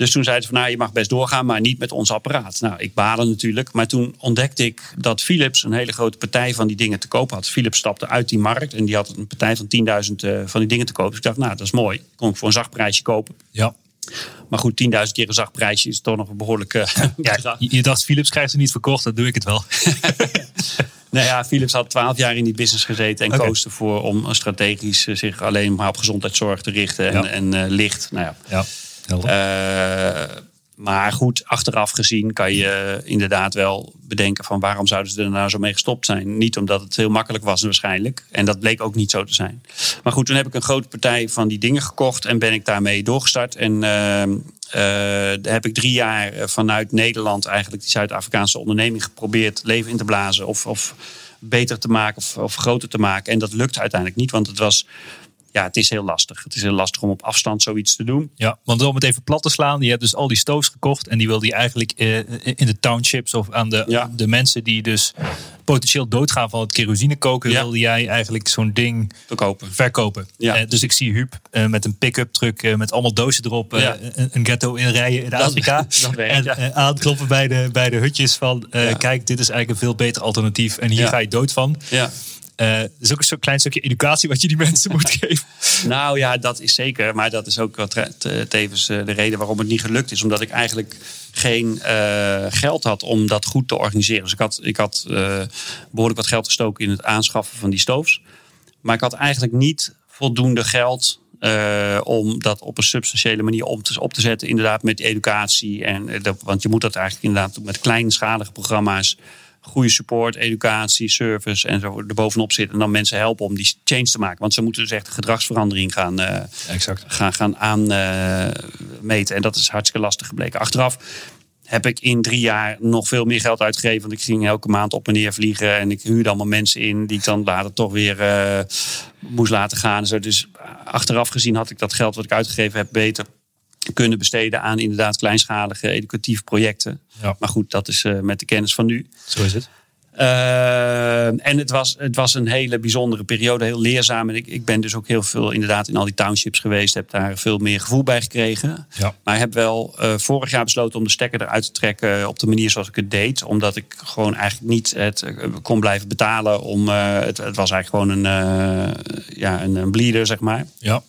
Dus toen zeiden ze van nou, je mag best doorgaan, maar niet met ons apparaat. Nou, ik baalde natuurlijk. Maar toen ontdekte ik dat Philips een hele grote partij van die dingen te koop had. Philips stapte uit die markt en die had een partij van 10.000 eh, van die dingen te kopen. Dus ik dacht, nou, dat is mooi. Kon ik voor een zacht prijsje kopen. Ja. Maar goed, 10.000 keer een zacht prijsje is toch nog een behoorlijke bedrag. Je, je dacht, Philips krijgt ze niet verkocht, dan doe ik het wel. Nou ja, Philips had 12 jaar in die business gezeten en koos ervoor om strategisch eh, zich alleen maar op gezondheidszorg te richten en, Ja. en eh, licht. Nou ja, Ja. Eh, maar goed, achteraf gezien kan je inderdaad wel bedenken van waarom zouden ze er nou zo mee gestopt zijn. Niet omdat het heel makkelijk was waarschijnlijk. En dat bleek ook niet zo te zijn. Maar goed, toen heb ik een grote partij van die dingen gekocht en ben ik daarmee doorgestart. En eh, eh, heb ik drie jaar eh, vanuit Nederland eigenlijk die Zuid-Afrikaanse onderneming geprobeerd leven in te blazen. Of, of beter te maken of, of groter te maken. En dat lukte uiteindelijk niet, want het was... Ja, het is heel lastig. Het is heel lastig om op afstand zoiets te doen. Ja, want om het even plat te slaan, je hebt dus al die stoofs gekocht en die wilde je eigenlijk eh, in de townships of aan de, Ja. de mensen die dus potentieel doodgaan van het kerosine koken, Ja. wilde jij eigenlijk zo'n ding Verkopen. verkopen. Ja. Eh, dus ik zie Huub eh, met een pick-up truck met allemaal dozen erop, Ja. een, een ghetto inrijden in Afrika. dat werkt, en aankloppen bij de, bij de hutjes van, kijk, dit is eigenlijk een veel beter alternatief en hier ga je dood van. Ja. Dat is ook een klein stukje educatie wat je die mensen moet geven. Nou ja, dat is zeker. Maar dat is ook wat tevens eh, de reden waarom het niet gelukt is. Omdat ik eigenlijk geen eh, geld had om dat goed te organiseren. Dus ik had, ik had eh, behoorlijk wat geld gestoken in het aanschaffen van die stoofs. Maar ik had eigenlijk niet voldoende geld om dat op een substantiële manier om te, op te zetten. Inderdaad met educatie. En, dat, want je moet dat eigenlijk inderdaad met kleinschalige programma's. Goede support, educatie, service en zo erbovenop zitten. En dan mensen helpen om die change te maken. Want ze moeten dus echt gedragsverandering gaan, eh, Exact. gaan, gaan aanmeten. en dat is hartstikke lastig gebleken. Achteraf heb ik in drie jaar nog veel meer geld uitgegeven. Want ik ging elke maand op en neer vliegen. En ik huurde allemaal mensen in die ik dan later toch weer eh, moest laten gaan. en Zo. Dus achteraf gezien had ik dat geld wat ik uitgegeven heb beter kunnen besteden aan inderdaad kleinschalige educatieve projecten. Ja. Maar goed, dat is eh, met de kennis van nu. Zo is het. Uh, en het was, het was een hele bijzondere periode, heel leerzaam. En ik, ik ben dus ook heel veel inderdaad in al die townships geweest. Heb daar veel meer gevoel bij gekregen. Ja. Maar heb wel uh, vorig jaar besloten om de stekker eruit te trekken op de manier zoals ik het deed. Omdat ik gewoon eigenlijk niet het kon blijven betalen. Om, uh, het, het, was eigenlijk gewoon een, ja, een, een bleeder, zeg maar. Ja.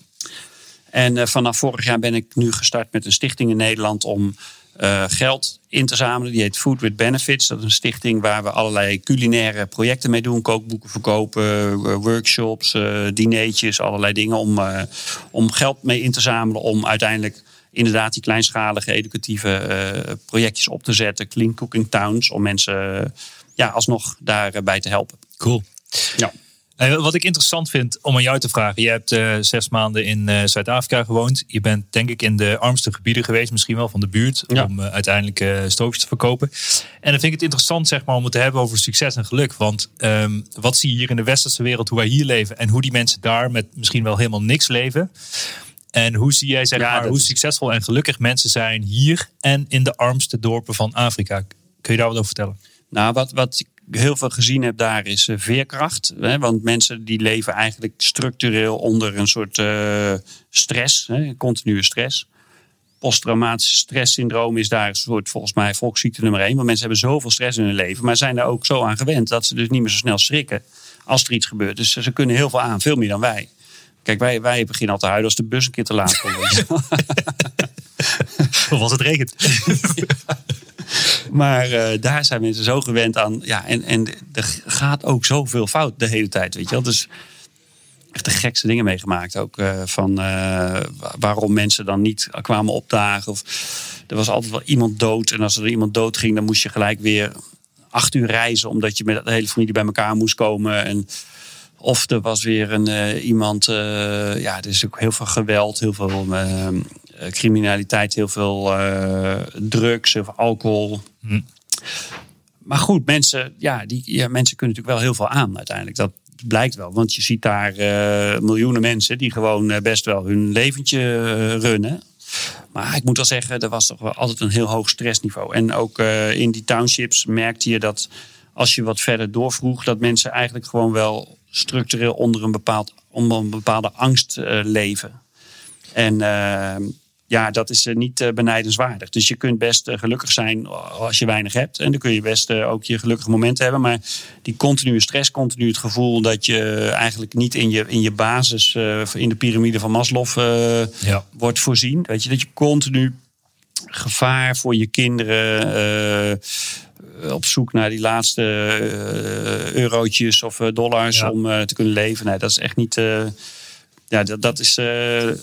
En uh, vanaf vorig jaar ben ik nu gestart met een stichting in Nederland om uh, geld in te zamelen. Die heet Food with Benefits. Dat is een stichting waar we allerlei culinaire projecten mee doen. Kookboeken verkopen, uh, workshops, dineetjes, allerlei dingen. Om, uh, om geld mee in te zamelen om uiteindelijk inderdaad die kleinschalige educatieve uh, projectjes op te zetten. Clean Cooking Towns, om mensen ja, alsnog daarbij te helpen. Cool. Ja. Eh, wat ik interessant vind om aan jou te vragen. Je hebt eh, zes maanden in eh, Zuid-Afrika gewoond. Je bent denk ik in de armste gebieden geweest, misschien wel van de buurt. Ja. Om uiteindelijk stroopjes te verkopen. En dan vind ik het interessant zeg maar, om het te hebben over succes en geluk. Want ehm, wat zie je hier in de westerse wereld, hoe wij hier leven. En hoe die mensen daar met misschien wel helemaal niks leven. En hoe zie jij zeg Ja, maar, hoe is- succesvol en gelukkig mensen zijn hier en in de armste dorpen van Afrika? Kun je daar wat over vertellen? Nou, wat, wat ik heel veel gezien heb daar is eh, veerkracht. Hè? Want mensen die leven eigenlijk structureel onder een soort eh, stress, hè? continue stress. Posttraumatisch stresssyndroom is daar een soort, volgens mij, volksziekte nummer één. Want mensen hebben zoveel stress in hun leven, maar zijn daar ook zo aan gewend dat ze dus niet meer zo snel schrikken als er iets gebeurt. Dus ze kunnen heel veel aan, veel meer dan wij. Kijk, wij, wij beginnen al te huilen als de bus een keer te laat komt. Of als het regent? Maar eh, daar zijn mensen zo gewend aan. Ja, en, en er gaat ook zoveel fout de hele tijd, weet je wel. Dus echt de gekste dingen meegemaakt ook. eh, van eh, wa- waarom mensen dan niet kwamen opdagen. Of er was altijd wel iemand dood. En als er iemand dood ging, dan moest je gelijk weer acht uur reizen. Omdat je met de hele familie bij elkaar moest komen. En of er was weer een, iemand. ja, er is ook heel veel geweld, heel veel eh, eh, criminaliteit, heel veel eh, drugs, veel alcohol. Maar goed, mensen, ja, die, ja, mensen kunnen natuurlijk wel heel veel aan uiteindelijk. Dat blijkt wel. Want je ziet daar eh, miljoenen mensen die gewoon eh, best wel hun leventje eh, runnen. Maar ik moet wel zeggen, er was toch wel altijd een heel hoog stressniveau. En ook eh, in die townships merkte je dat als je wat verder doorvroeg, dat mensen eigenlijk gewoon wel structureel onder een, bepaald, onder een bepaalde angst eh, leven. En eh, ja, dat is eh, niet eh, benijdenswaardig. Dus je kunt best eh, gelukkig zijn als je weinig hebt. En dan kun je best ook je gelukkige momenten hebben. Maar die continue stress, continu het gevoel dat je eigenlijk niet in je, in je basis, in de piramide van Maslow Ja. wordt voorzien. Weet je, dat je continu gevaar voor je kinderen. op zoek naar die laatste eh, eurotjes of dollars Ja. om te kunnen leven. Nee, dat is echt niet. Ja, dat, dat is, eh,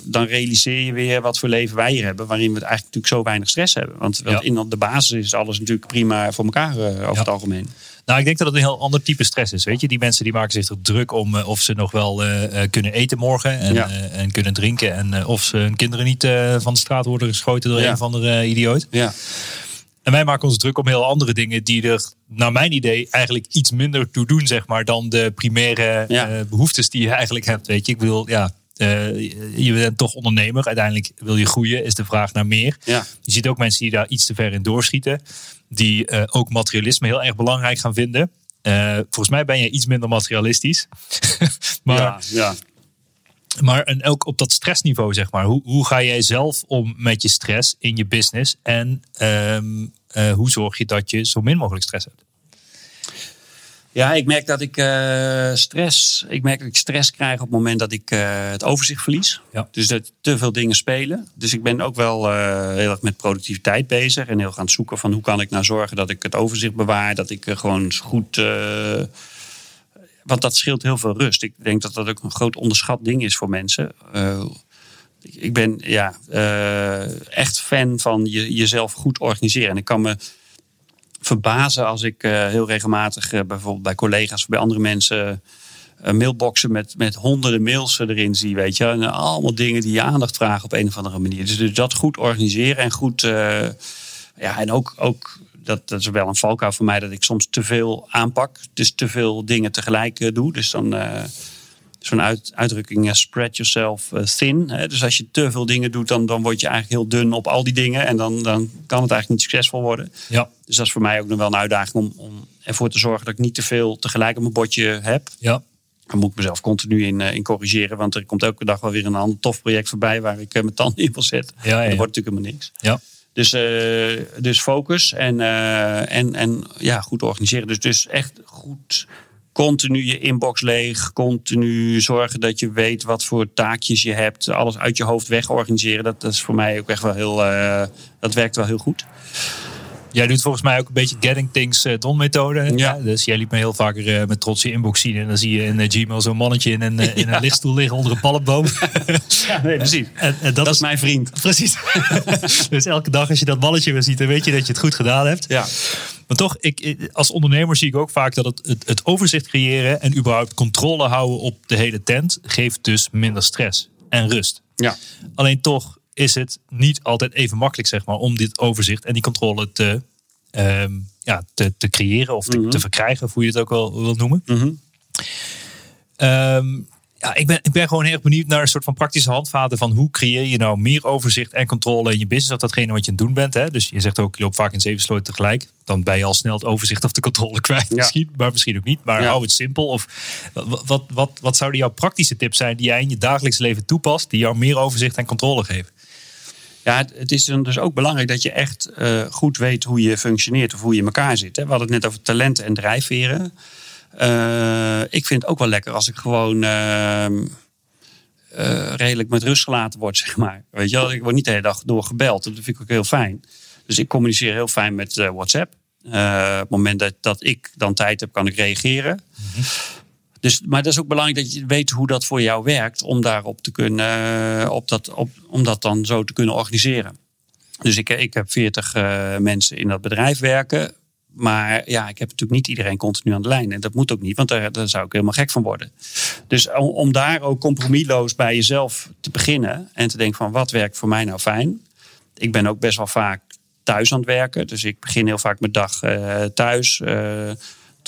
dan realiseer je weer wat voor leven wij hier hebben. Waarin we eigenlijk natuurlijk zo weinig stress hebben. Want, Ja. in de basis is alles natuurlijk prima voor elkaar eh, over Ja. het algemeen. Nou, ik denk dat het een heel ander type stress is. Weet je, die mensen die maken zich er druk om eh, of ze nog wel kunnen eten morgen en, Ja. en kunnen drinken. En of ze hun kinderen niet van de straat worden geschoten door Ja. een of andere idioot. Ja, En wij maken ons druk om heel andere dingen die er, naar mijn idee, eigenlijk iets minder toe doen, zeg maar, dan de primaire Ja. eh, behoeftes die je eigenlijk hebt. Weet je, ik bedoel, ja. eh, je bent toch ondernemer. Uiteindelijk wil je groeien, is de vraag naar meer. ja. Je ziet ook mensen die daar iets te ver in doorschieten. Die eh, ook materialisme heel erg belangrijk gaan vinden. Volgens mij ben je iets minder materialistisch. maar, ja, ja. maar en ook op dat stressniveau, zeg maar. Hoe, hoe ga jij zelf om met je stress in je business? En ehm, eh, hoe zorg je dat je zo min mogelijk stress hebt? Ja, ik merk dat ik eh, stress. Ik merk dat ik stress krijg op het moment dat ik eh, het overzicht verlies. Ja. Dus dat te veel dingen spelen. Dus ik ben ook wel heel erg met productiviteit bezig. En heel erg aan het zoeken van hoe kan ik nou zorgen dat ik het overzicht bewaar. Dat ik gewoon goed. want dat scheelt heel veel rust. Ik denk dat dat ook een groot onderschat ding is voor mensen. Ik- ben ja, eh, echt fan van je, jezelf goed organiseren. En ik kan me verbazen als ik eh, heel regelmatig eh, bijvoorbeeld bij collega's of bij andere mensen mailboxen met, met honderden mails erin zie, weet je. En allemaal dingen die je aandacht vragen op een of andere manier. Dus, dus dat goed organiseren en goed. ja, en ook, ook dat, dat is wel een valkuil voor mij dat ik soms te veel aanpak. Dus te veel dingen tegelijk doe. Dus dan. Zo'n uit, uitdrukking, spread yourself eh, thin. Hè? Dus als je te veel dingen doet, dan, dan word je eigenlijk heel dun op al die dingen. En dan, dan kan het eigenlijk niet succesvol worden. Ja, Dus dat is voor mij ook nog wel een uitdaging om, om ervoor te zorgen dat ik niet te veel tegelijk op mijn bordje heb. ja, Daar moet ik mezelf continu in, eh, in corrigeren. Want er komt elke dag wel weer een ander tof project voorbij waar ik eh, mijn tanden in wil zetten. Ja, ja. Dat wordt natuurlijk helemaal niks. ja. Dus, dus focus en, en, en ja, goed organiseren. Dus, dus echt goed continu je inbox leeg. Continu zorgen dat je weet wat voor taakjes je hebt. Alles uit je hoofd weg organiseren. Dat, dat is voor mij ook echt wel heel... eh, dat werkt wel heel goed. Jij doet volgens mij ook een beetje getting things eh, done methode. Ja. Dus jij liet me heel vaker eh, met trots je inbox zien. En dan zie je in eh, Gmail zo'n mannetje in een, in een lichtstoel liggen onder een palmboom. Ja, nee, precies. en, en dat, Dat is mijn vriend. Precies. dus elke dag als je dat balletje weer ziet, dan weet je dat je het goed gedaan hebt. Ja. Maar toch, ik, ik- als ondernemer zie ik ook vaak dat het, het, het overzicht creëren en überhaupt controle houden op de hele tent geeft dus minder stress en rust. Ja. Alleen toch is het niet altijd even makkelijk, zeg maar, om dit overzicht en die controle te, ehm, ja, te, te creëren of te, te verkrijgen, of hoe je het ook wel wil noemen. Mhm. Ehm, ja, ik ben, ik ben gewoon heel erg benieuwd naar een soort van praktische handvaten van hoe creëer je nou meer overzicht en controle in je business of datgene wat je aan het doen bent. Hè? Dus je zegt ook, je loopt vaak in zeven sloten tegelijk. Dan ben je al snel het overzicht of de controle kwijt Ja. misschien, maar misschien ook niet. Maar Ja. hou het simpel. Of wat, wat, wat, wat zouden jouw praktische tips zijn die jij in je dagelijks leven toepast, die jou meer overzicht en controle geven? Ja, het, is dan dus ook belangrijk dat je echt eh, goed weet hoe je functioneert of hoe je in elkaar zit. Hè. We hadden het net over talenten en drijfveren. Eh, ik vind het ook wel lekker als ik gewoon ehm, eh, redelijk met rust gelaten word, zeg maar. Weet je ik word niet de hele dag door gebeld. Dat vind ik ook heel fijn. Dus ik communiceer heel fijn met WhatsApp. Op het moment dat, dat ik dan tijd heb, kan ik reageren. Dus, maar dat is ook belangrijk dat je weet hoe dat voor jou werkt. Om daarop te kunnen, eh, op dat, op, om dat dan zo te kunnen organiseren. Dus ik, ik heb 40 eh, mensen in dat bedrijf werken. Maar ja, ik heb natuurlijk niet iedereen continu aan de lijn. En dat moet ook niet, want daar, zou ik helemaal gek van worden. Dus om, daar ook compromisloos bij jezelf te beginnen. En te denken van wat werkt voor mij nou fijn. Ik ben ook best wel vaak thuis aan het werken. Dus ik begin heel vaak mijn dag eh, thuis.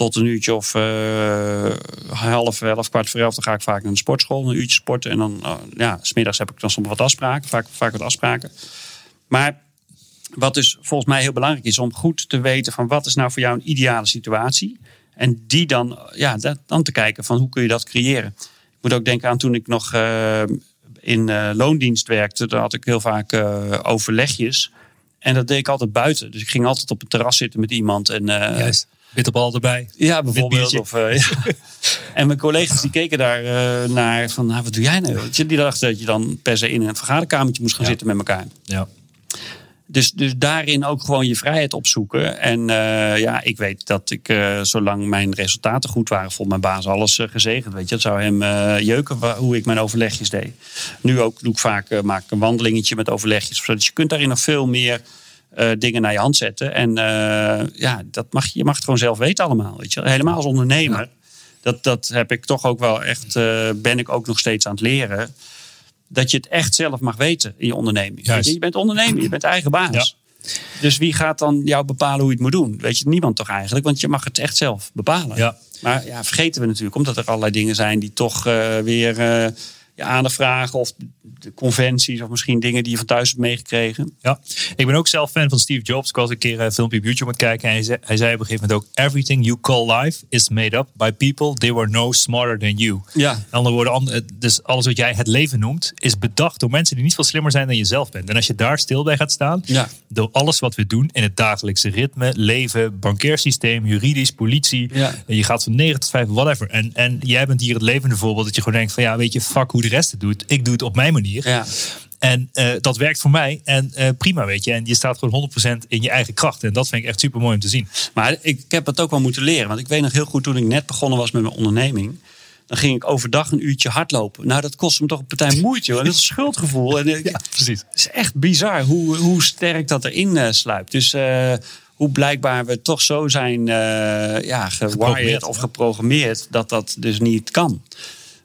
Tot een uurtje of eh, half elf, kwart voor elf. Dan ga ik vaak naar de sportschool, een uurtje sporten. En dan, uh, ja, smiddags heb ik dan soms wat afspraken. Vaak, vaak wat afspraken. Maar wat dus volgens mij heel belangrijk is om goed te weten van wat is nou voor jou een ideale situatie. En die dan, ja, dan te kijken van hoe kun je dat creëren. Ik moet ook denken aan toen ik nog uh, in uh, loondienst werkte. Daar had ik heel vaak overlegjes. En dat deed ik altijd buiten. Dus ik ging altijd op het terras zitten met iemand. En, Juist. Bitterbal erbij. Ja, bijvoorbeeld. Of, uh, ja. En mijn collega's die keken daar uh, naar van, nou, wat doe jij nou? Die dachten dat je dan per se in een vergaderkamertje moest gaan ja. zitten met elkaar. Ja. Dus, dus daarin ook gewoon je vrijheid opzoeken. En uh, ja, ik weet dat ik, zolang mijn resultaten goed waren, vond mijn baas alles gezegend. Weet je, het zou hem jeuken hoe ik mijn overlegjes deed. Nu ook doe ik vaak maak een wandelingetje met overlegjes. Dus je kunt daarin nog veel meer dingen naar je hand zetten. En ja, dat mag, je mag het gewoon zelf weten allemaal. Weet je? Helemaal als ondernemer. Dat, dat heb ik toch ook wel echt, ben ik ook nog steeds aan het leren dat je het echt zelf mag weten in je onderneming. Je, je, bent ondernemer, je bent eigen baas. Dus wie gaat dan jou bepalen hoe je het moet doen? Weet je niemand toch eigenlijk, want je mag het echt zelf bepalen. Ja. Maar ja, vergeten we natuurlijk, omdat er allerlei dingen zijn die toch uh, weer uh, je aandacht vragen. Of de conventies, of misschien dingen die je van thuis hebt meegekregen. Ja, ik ben ook zelf fan van Steve Jobs. Ik was een keer een filmpje op YouTube aan het kijken. En hij zei, hij zei op een gegeven moment ook: Everything you call life is made up by people. They were no smarter than you. Ja. In andere woorden, dus alles wat jij het leven noemt, is bedacht door mensen die niet veel slimmer zijn dan je zelf bent. En als je daar stil bij gaat staan, ja. door alles wat we doen in het dagelijkse ritme, leven, bankeersysteem, juridisch, politie. Ja. Je gaat van 9 tot 5, whatever. En, en jij bent hier het levende voorbeeld dat je gewoon denkt: van ja, weet je, fuck hoe de rest het doet. Ik doe het op mijn manier. Ja. En uh, dat werkt voor mij. En uh, prima, weet je. En je staat gewoon 100% in je eigen kracht. En dat vind ik echt super mooi om te zien. Maar ik heb het ook wel moeten leren. Want ik weet nog heel goed toen ik net begonnen was met mijn onderneming. Dan ging ik overdag een uurtje hardlopen. Nou, dat kostte me toch een partij moeite. Hoor. Dat is een schuldgevoel. En, ja, precies. Het is echt bizar hoe, hoe sterk dat erin sluipt. Dus hoe blijkbaar we toch zo zijn ja, gewired of geprogrammeerd... dat dat dus niet kan.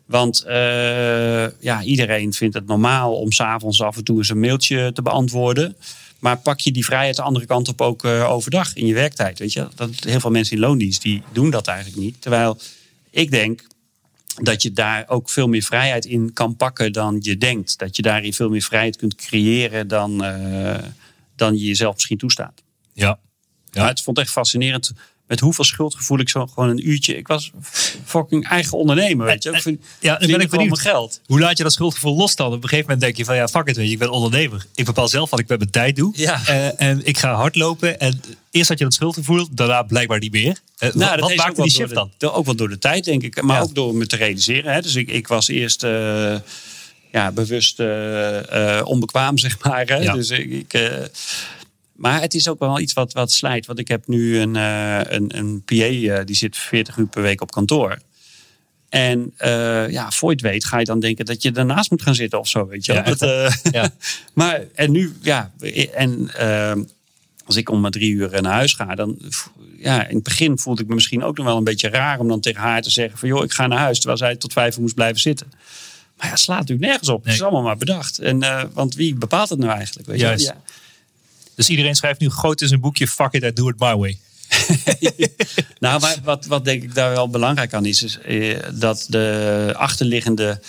Want uh, ja, iedereen vindt het normaal om s'avonds af en toe eens een mailtje te beantwoorden. Maar pak je die vrijheid de andere kant op ook uh, overdag in je werktijd. Weet je? Dat, heel veel mensen in loondienst die doen dat eigenlijk niet. Terwijl ik denk dat je daar ook veel meer vrijheid in kan pakken dan je denkt. Dat je daarin veel meer vrijheid kunt creëren dan, uh, dan je jezelf misschien toestaat. Ja. ja. Maar het vond echt fascinerend met hoeveel schuldgevoel ik zo gewoon een uurtje. Ik was fucking eigen ondernemer, weet je. Ik vind, ja, dan ben ik benieuwd. mijn geld. Hoe laat je dat schuldgevoel los dan? Op een gegeven moment denk je van ja, fuck it, weet je, ik ben ondernemer. Ik bepaal zelf wat ik met mijn tijd doe. Ja. Uh, en ik ga hardlopen. En eerst had je dat schuldgevoel, daarna blijkbaar niet meer. Uh, nou, wat dat maakte die shift de, dan? Ook wel door de tijd, denk ik. Maar Ja. ook door me te realiseren. Hè. Dus ik, ik was eerst uh, ja, bewust onbekwaam, zeg maar. Hè. Ja. Dus ik... ik maar het is ook wel iets wat, wat slijt. Want ik heb nu een, uh, een, een PA uh, die zit 40 uur per week op kantoor. En uh, ja, voor je het weet ga je dan denken dat je daarnaast moet gaan zitten of zo. Weet je? Ja, dat, ja. maar en nu, ja. En als ik om drie uur naar huis ga, dan ja, in het begin voelde ik me misschien ook nog wel een beetje raar om dan tegen haar te zeggen van joh, ik ga naar huis, terwijl zij tot vijf uur moest blijven zitten. Maar ja, slaat natuurlijk nergens op. Het is allemaal maar bedacht. En, eh, want wie bepaalt het nou eigenlijk? Weet je? Juist. Ja. Dus iedereen schrijft nu groot in zijn boekje: Fuck it, I do it my way. Nou, maar wat, wat denk ik daar wel belangrijk aan is, is eh, dat de achterliggende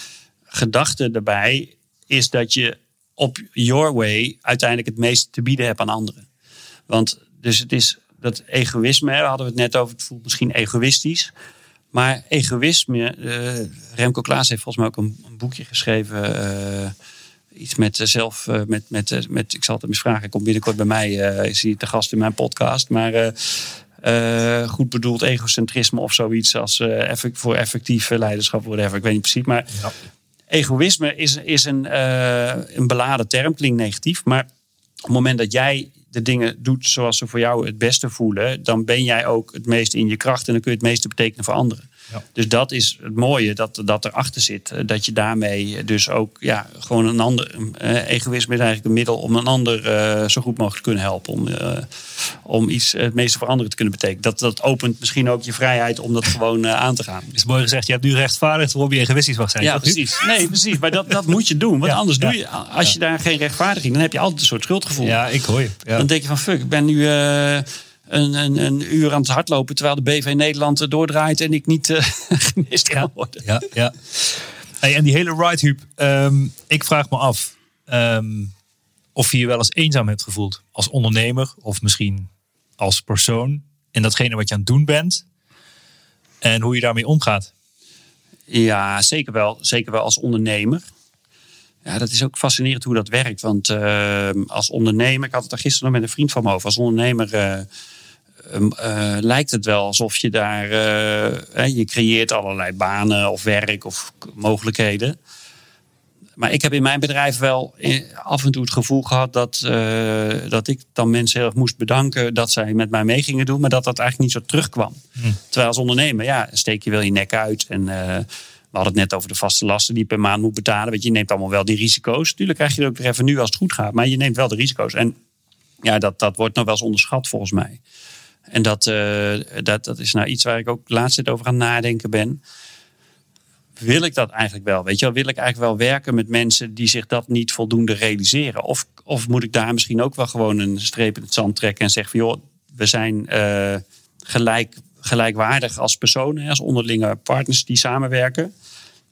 gedachte daarbij is dat je op your way uiteindelijk het meeste te bieden hebt aan anderen. Want dus het is dat egoïsme, daar hadden we het net over, het voelt misschien egoïstisch. Maar egoïsme, eh, Remco Klaas heeft volgens mij ook een, een boekje geschreven. eh, iets met eh, zelf, eh, met, met, eh, met, ik zal het hem eens vragen. Hij komt binnenkort bij mij, is hij te gast in mijn podcast. Maar goed bedoeld egocentrisme of zoiets als effect, voor effectief leiderschap, whatever. Ik weet niet precies. Maar Ja. egoïsme is, is een, eh, een beladen term, klinkt negatief. Maar op het moment dat jij de dingen doet zoals ze voor jou het beste voelen, dan ben jij ook het meest in je kracht en dan kun je het meeste betekenen voor anderen. Ja. Dus dat is het mooie dat, dat erachter zit. eh, Dat je daarmee dus ook ja, gewoon een ander. eh, egoïsme is eigenlijk een middel om een ander eh, zo goed mogelijk te kunnen helpen. Om, eh, om iets het meeste voor anderen te kunnen betekenen. Dat, dat opent misschien ook je vrijheid om dat gewoon aan te gaan. Is mooi gezegd, je hebt nu rechtvaardigd waarom je egoïstisch mag zijn. Ja, precies. Nee, precies. Maar dat, dat moet je doen. Want Ja, anders ja. doe je, als je daar geen rechtvaardiging, dan heb je altijd een soort schuldgevoel. Ja, ik hoor je. Dan denk je van fuck, ik ben nu een, een, een uur aan het hardlopen terwijl de BV Nederland doordraait en ik niet eh gemist kan worden. Ja, ja. Hey, en die hele ride, Huub. ehm, ik vraag me af ehm, of je je wel eens eenzaam hebt gevoeld. Als ondernemer of misschien als persoon. In datgene wat je aan het doen bent. En hoe je daarmee omgaat. Ja, zeker wel. Zeker wel als ondernemer. Ja, dat is ook fascinerend hoe dat werkt. Want eh, als ondernemer, ik had het daar gisteren nog met een vriend van me over. Als ondernemer eh, ehm, eh, lijkt het wel alsof je daar... eh, je creëert allerlei banen of werk of mogelijkheden. Maar ik heb in mijn bedrijf wel eh, af en toe het gevoel gehad dat, dat ik dan mensen heel erg moest bedanken dat zij met mij mee gingen doen, maar dat dat eigenlijk niet zo terugkwam. Terwijl als ondernemer, ja, steek je wel je nek uit. En we hadden het net over de vaste lasten die je per maand moet betalen. Weet je, je neemt allemaal wel die risico's. Tuurlijk krijg je ook weer even nu als het goed gaat, maar je neemt wel de risico's. En ja, dat, dat wordt nog wel eens onderschat volgens mij. En dat, eh, dat, dat is nou iets waar ik ook laatst over aan nadenken ben wil ik dat eigenlijk wel? Weet je wel, wil ik eigenlijk wel werken met mensen die zich dat niet voldoende realiseren? Of, of moet ik daar misschien ook wel gewoon een streep in het zand trekken en zeggen van joh, we zijn eh, gelijk, gelijkwaardig als personen, als onderlinge partners die samenwerken.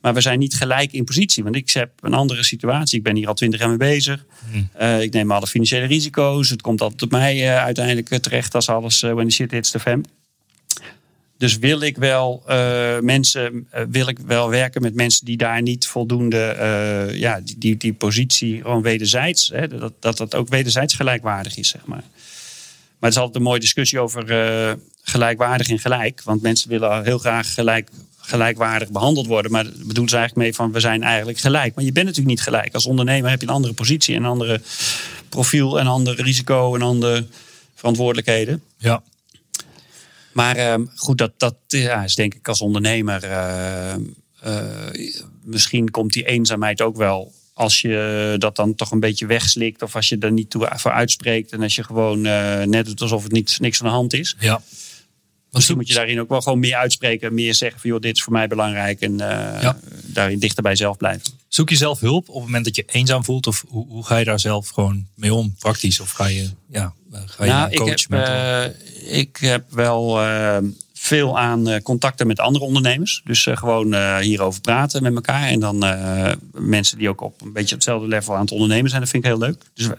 Maar we zijn niet gelijk in positie. Want ik heb een andere situatie. Ik ben hier al twintig jaar mee bezig. Eh, ik neem alle financiële risico's. Het komt altijd op mij eh, uiteindelijk eh, terecht als alles eh, when the shit hits the fan. Dus wil ik wel mensen, wil ik wel werken met mensen die daar niet voldoende, ja, die, die, die positie gewoon wederzijds, hè, dat, dat dat ook wederzijds gelijkwaardig is, zeg maar. Maar het is altijd een mooie discussie over gelijkwaardig en gelijk. Want mensen willen heel graag gelijk, gelijkwaardig behandeld worden. Maar dat bedoelen ze eigenlijk mee van we zijn eigenlijk gelijk. Maar je bent natuurlijk niet gelijk. Als ondernemer heb je een andere positie, een andere profiel, een ander risico, een andere verantwoordelijkheden. Ja. Maar ehm, goed, dat, dat ja, is denk ik als ondernemer. eh, eh, misschien komt die eenzaamheid ook wel als je dat dan toch een beetje wegslikt. Of als je er niet toe voor uitspreekt. En als je gewoon eh, net doet alsof het niet, niks aan de hand is. ja. Misschien moet je daarin ook wel gewoon meer uitspreken. Meer zeggen van joh, dit is voor mij belangrijk. En eh, Ja. daarin dichter bij jezelf blijven. Zoek je zelf hulp op het moment dat je eenzaam voelt? Of hoe, hoe ga je daar zelf gewoon mee om, praktisch? Of ga je, ja, ga je een Nou, ik heb, met... eh, ik heb wel eh, veel aan eh, contacten met andere ondernemers. Dus eh, gewoon eh, hierover praten met elkaar. En dan eh, mensen die ook op een beetje hetzelfde level aan het ondernemen zijn. Dat vind ik heel leuk. Dus nou,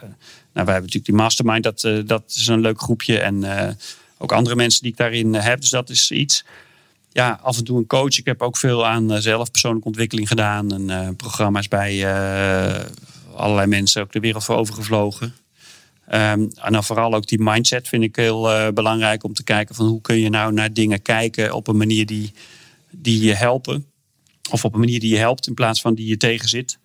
wij hebben natuurlijk die mastermind. Dat, eh, dat is een leuk groepje. En eh, ook andere mensen die ik daarin eh, heb. Dus dat is iets. Ja, af en toe een coach. Ik heb ook veel aan eh, zelf persoonlijke ontwikkeling gedaan. En eh, programma's bij allerlei mensen ook de wereld voor overgevlogen. Ehm, en dan vooral ook die mindset vind ik heel belangrijk om te kijken van hoe kun je nou naar dingen kijken op een manier die, die je helpen. Of op een manier die je helpt in plaats van die je tegenzit.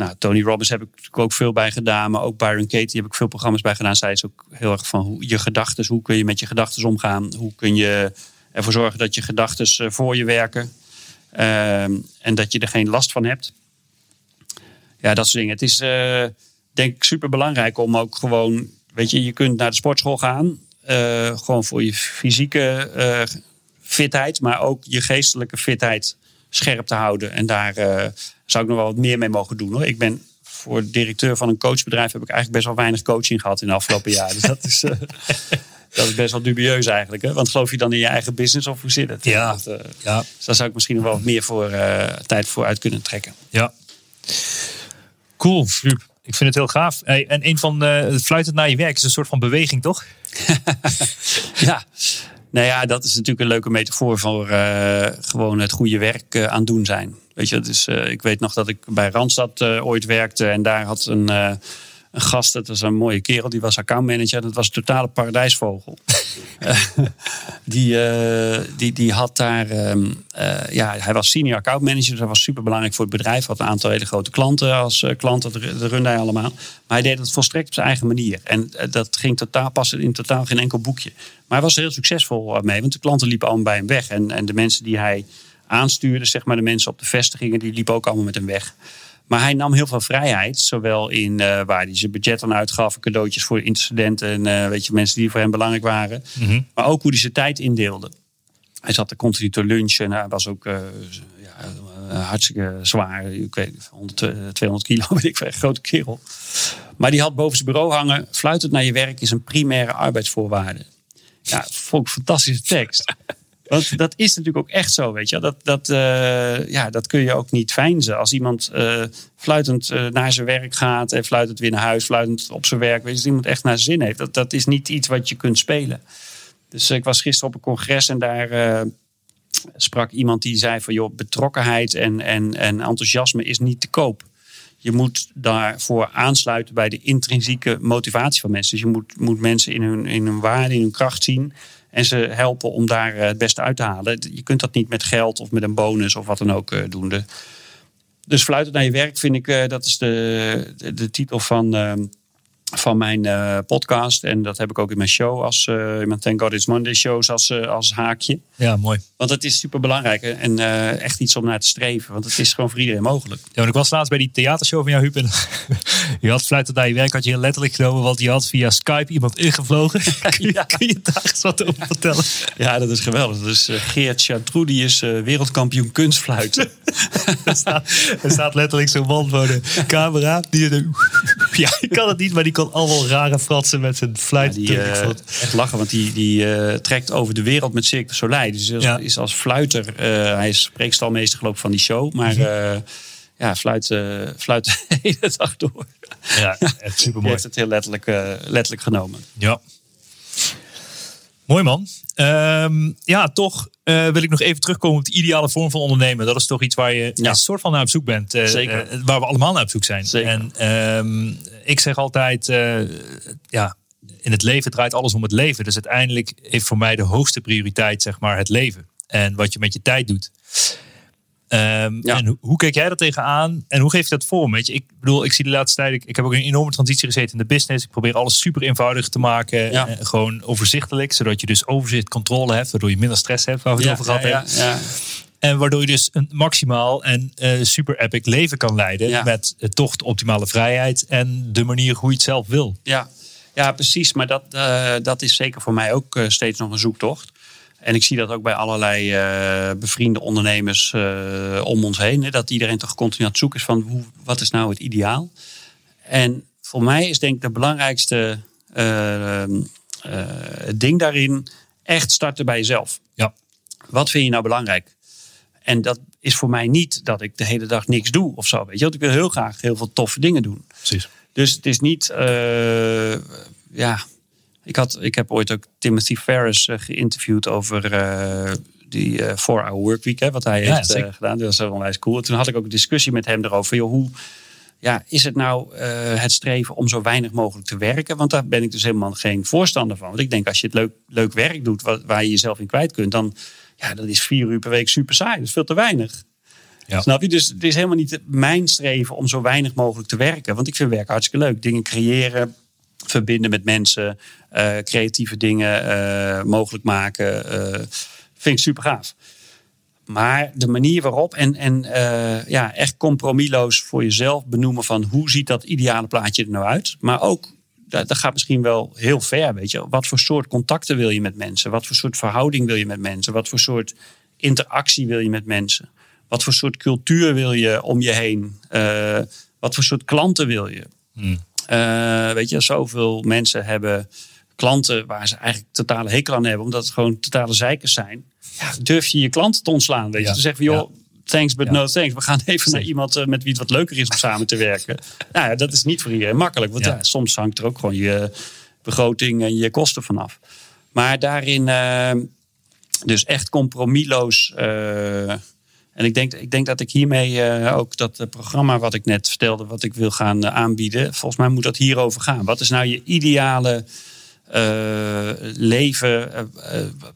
Nou, Tony Robbins heb ik ook veel bij gedaan. Maar ook Byron Katie heb ik veel programma's bij gedaan. Zij is ook heel erg van hoe, je gedachten. Hoe kun je met je gedachten omgaan? Hoe kun je ervoor zorgen dat je gedachten voor je werken? Ehm, en dat je er geen last van hebt. Ja, dat soort dingen. Het is eh, denk ik super belangrijk om ook gewoon, weet je, je kunt naar de sportschool gaan. eh, eh, gewoon voor je fysieke eh, fitheid, maar ook je geestelijke fitheid scherp te houden. En daar eh, zou ik nog wel wat meer mee mogen doen. Hoor. Ik ben voor directeur van een coachbedrijf heb ik eigenlijk best wel weinig coaching gehad in de afgelopen jaar. Dus dat is, eh, dat is best wel dubieus eigenlijk. Hè? Want geloof je dan in je eigen business of hoe zit het? Ja. Dat, eh, Ja, dus daar zou ik misschien nog wel wat meer voor, eh, tijd voor uit kunnen trekken. ja. Cool. Ik vind het heel gaaf. Hey, en een van het fluitend naar je werk is een soort van beweging, toch? Ja, nou ja, dat is natuurlijk een leuke metafoor voor gewoon het goede werk aan doen zijn. Weet je, dus, ik weet nog dat ik bij Randstad eh, ooit werkte en daar had een, eh, een gast, dat was een mooie kerel, die was accountmanager. Dat was een totale paradijsvogel. Die, die, die had daar, ehm, eh, ja, hij was senior accountmanager, dus hij was super belangrijk voor het bedrijf. Had een aantal hele grote klanten als klanten, dat runde hij allemaal. Maar hij deed het volstrekt op zijn eigen manier. En dat ging totaal passen in totaal geen enkel boekje. Maar hij was er heel succesvol mee, want de klanten liepen allemaal bij hem weg. En, en de mensen die hij aanstuurde, zeg maar de mensen op de vestigingen, die liepen ook allemaal met hem weg. Maar hij nam heel veel vrijheid, zowel in eh, waar hij zijn budget aan uitgaf, cadeautjes voor incidenten en eh, weet je, mensen die voor hem belangrijk waren. Maar ook hoe hij zijn tijd indeelde. Hij zat er continu te lunchen en hij was ook eh, ja, hartstikke zwaar. Ik weet, 100, eh, 200 kilo, weet ik veel, echt grote kerel. Maar die had boven zijn bureau hangen, fluitend naar je werk is een primaire arbeidsvoorwaarde. Ja, vond ik een fantastische tekst. Want dat is natuurlijk ook echt zo, weet je. Dat, dat, eh, ja, dat kun je ook niet veinzen. Als iemand eh, fluitend eh, naar zijn werk gaat en fluitend weer naar huis, fluitend op zijn werk, weet je, als iemand echt naar zin heeft. Dat, dat is niet iets wat je kunt spelen. Dus ik was gisteren op een congres en daar sprak iemand die zei van joh, betrokkenheid en, en, en enthousiasme is niet te koop. Je moet daarvoor aansluiten bij de intrinsieke motivatie van mensen. Dus je moet, moet mensen in hun, in hun waarde, in hun kracht zien. En ze helpen om daar eh, het beste uit te halen. Je kunt dat niet met geld of met een bonus of wat dan ook eh, doen. Dus fluiten naar je werk vind ik, eh, dat is de, de, de titel van, eh, van mijn eh, podcast. En dat heb ik ook in mijn show, als, eh, in mijn Thank God It's Monday shows als, eh, als haakje. Ja, mooi. Want het is super belangrijk en echt iets om naar te streven. Want het is gewoon voor iedereen mogelijk. Ja, want ik was laatst bij die theatershow van jou, Huub. En je had fluitend naar je werk, had je heel letterlijk genomen, want je had via Skype iemand ingevlogen. Kun je, Ja. kun je daar eens wat over vertellen? Ja, dat is geweldig. Dus Geert Chartroux, die is wereldkampioen kunstfluiten. Er staat, er staat letterlijk zo'n man voor de camera. Die ja, ik kan het niet, maar die kon allemaal rare fratsen met zijn fluit. die, Ik eh, echt lachen, want die, die eh, trekt over de wereld met Cirque du Soleil. Dus is, Ja. is als fluiter, eh, hij is spreekstalmeester geloof ik van die show. Maar Mhm. ja, fluit, fluit de hele dag door. ja, echt super Die mooi. heeft het heel letterlijk, letterlijk genomen. Ja. Mooi man. Ehm, ja, toch eh, wil ik nog even terugkomen op de ideale vorm van ondernemen. Dat is toch iets waar je Ja. een soort van naar op zoek bent. eh, Zeker. eh, waar we allemaal naar op zoek zijn. Zeker. En ehm, ik zeg altijd, ja, in het leven draait alles om het leven. Dus uiteindelijk heeft voor mij de hoogste prioriteit, zeg maar, het leven. En wat je met je tijd doet. Ehm, Ja. En hoe, hoe kijk jij dat tegenaan? En hoe geef je dat vorm? Weet je, ik bedoel, ik zie de laatste tijd, ik, ik heb ook een enorme transitie gezeten in de business. Ik probeer alles super eenvoudig te maken. Ja. eh, gewoon overzichtelijk, zodat je dus overzicht, controle hebt, waardoor je minder stress hebt, waar we het over gehad ja, hebben. ja, ja. En waardoor je dus een maximaal en eh, super epic leven kan leiden. Ja. Met eh, toch de optimale vrijheid en de manier hoe je het zelf wil. Ja, ja precies. Maar dat, dat is zeker voor mij ook steeds nog een zoektocht. En ik zie dat ook bij allerlei eh, bevriende ondernemers eh, om ons heen. Hè, dat iedereen toch continu aan het zoeken is van hoe, wat is nou het ideaal. En voor mij is denk ik de belangrijkste eh, eh, ding daarin echt starten bij jezelf. Ja. Wat vind je nou belangrijk? En dat is voor mij niet dat ik de hele dag niks doe of zo. Weet je? Want ik wil heel graag heel veel toffe dingen doen. Precies. Dus het is niet, ja, ik, had, ik heb ooit ook Timothy Ferris eh, geïnterviewd over eh, die eh 4-hour workweek, hè, wat hij Ja, heeft eh, gedaan. Dat was wel onwijs cool. En toen had ik ook een discussie met hem erover, joh, hoe, ja, is het nou eh, het streven om zo weinig mogelijk te werken? Want daar ben ik dus helemaal geen voorstander van. Want ik denk, als je het leuk, leuk werk doet, wat, waar je jezelf in kwijt kunt, dan, ja, dat is vier uur per week super saai. Dat is veel te weinig. Ja. Snap je? Dus het is helemaal niet mijn streven om zo weinig mogelijk te werken. Want ik vind werk hartstikke leuk. Dingen creëren, verbinden met mensen, eh, creatieve dingen eh, mogelijk maken. eh, vind ik super gaaf. Maar de manier waarop en, en ja, echt compromisloos voor jezelf benoemen van hoe ziet dat ideale plaatje er nou uit. Maar ook dat, dat gaat misschien wel heel ver, weet je. Wat voor soort contacten wil je met mensen? Wat voor soort verhouding wil je met mensen? Wat voor soort interactie wil je met mensen? Wat voor soort cultuur wil je om je heen? Wat voor soort klanten wil je? Eh, weet je, zoveel mensen hebben klanten waar ze eigenlijk totale hekel aan hebben, omdat het gewoon totale zeikers zijn. Ja, durf je je klanten te ontslaan? Weet je, Ja, te zeggen van, joh, thanks but Ja. no thanks. We gaan even naar iemand eh, met wie het wat leuker is om samen te werken. nou ja, dat is niet voor iedereen makkelijk, want Ja. ja. soms hangt er ook gewoon je begroting en je kosten vanaf. Maar daarin, eh, dus echt compromisloos. eh, en ik denk, ik denk dat ik hiermee eh, ook dat eh, programma wat ik net vertelde, wat ik wil gaan eh, aanbieden, volgens mij moet dat hierover gaan. Wat is nou je ideale eh, leven,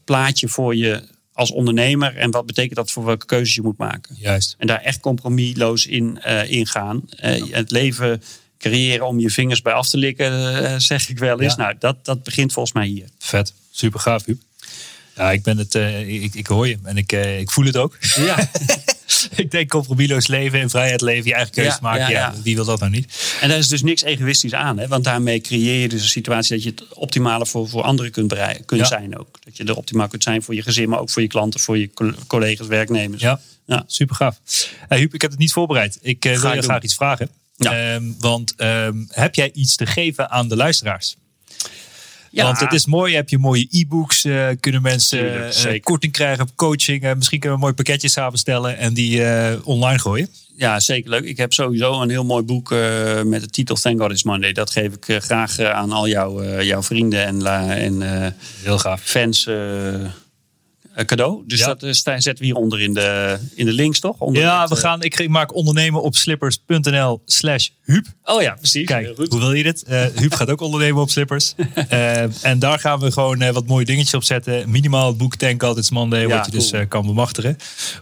plaatje voor je als ondernemer en wat betekent dat voor welke keuzes je moet maken? Juist. En daar echt compromisloos in uh, ingaan. Uh, het leven creëren om je vingers bij af te likken, uh, zeg ik wel eens. Ja. Nou, dat, dat begint volgens mij hier. Vet. Super gaaf, Huub. Ja, ik ben het, uh, ik, ik hoor je en ik, uh, ik voel het ook. Ja. ik denk compromisloos leven en vrijheid leven, je eigen keuze Ja, maken. Ja. Wie wil dat nou niet? En daar is dus niks egoïstisch aan. Hè? Want daarmee creëer je dus een situatie dat je het optimale voor, voor anderen kunt, bereiden, kunt Ja. zijn ook. Dat je er optimaal kunt zijn voor je gezin, maar ook voor je klanten, voor je co- collega's, werknemers. Ja, Ja. super gaaf. Hey, Huub, ik heb het niet voorbereid. Ik uh, wil je doen. graag iets vragen. Ja. Ehm, want ehm, heb jij iets te geven aan de luisteraars? Ja. Want het is mooi, heb je mooie e-books, eh, kunnen mensen eh, korting krijgen op coaching. eh, misschien kunnen we een mooi pakketje samenstellen en die online gooien. Ja, zeker leuk. Ik heb sowieso een heel mooi boek met de titel Thank God It's Monday. Dat geef ik graag aan al jouw, jouw vrienden en, en Heel gaaf. fans cadeau. Dus Ja. dat eh, sta- zetten we hieronder in de, in de links, toch? Onder Ja, het, we eh, gaan, ik, maak ondernemen op slippers.nl slash Huub. Oh ja, precies. Kijk, hoe wil je dit? Eh Huub gaat ook ondernemen op slippers. Eh, en daar gaan we gewoon eh, wat mooie dingetjes op zetten. Minimaal het boek Tank Altijd Monday, Ja, wat je dus cool. eh, kan bemachtigen.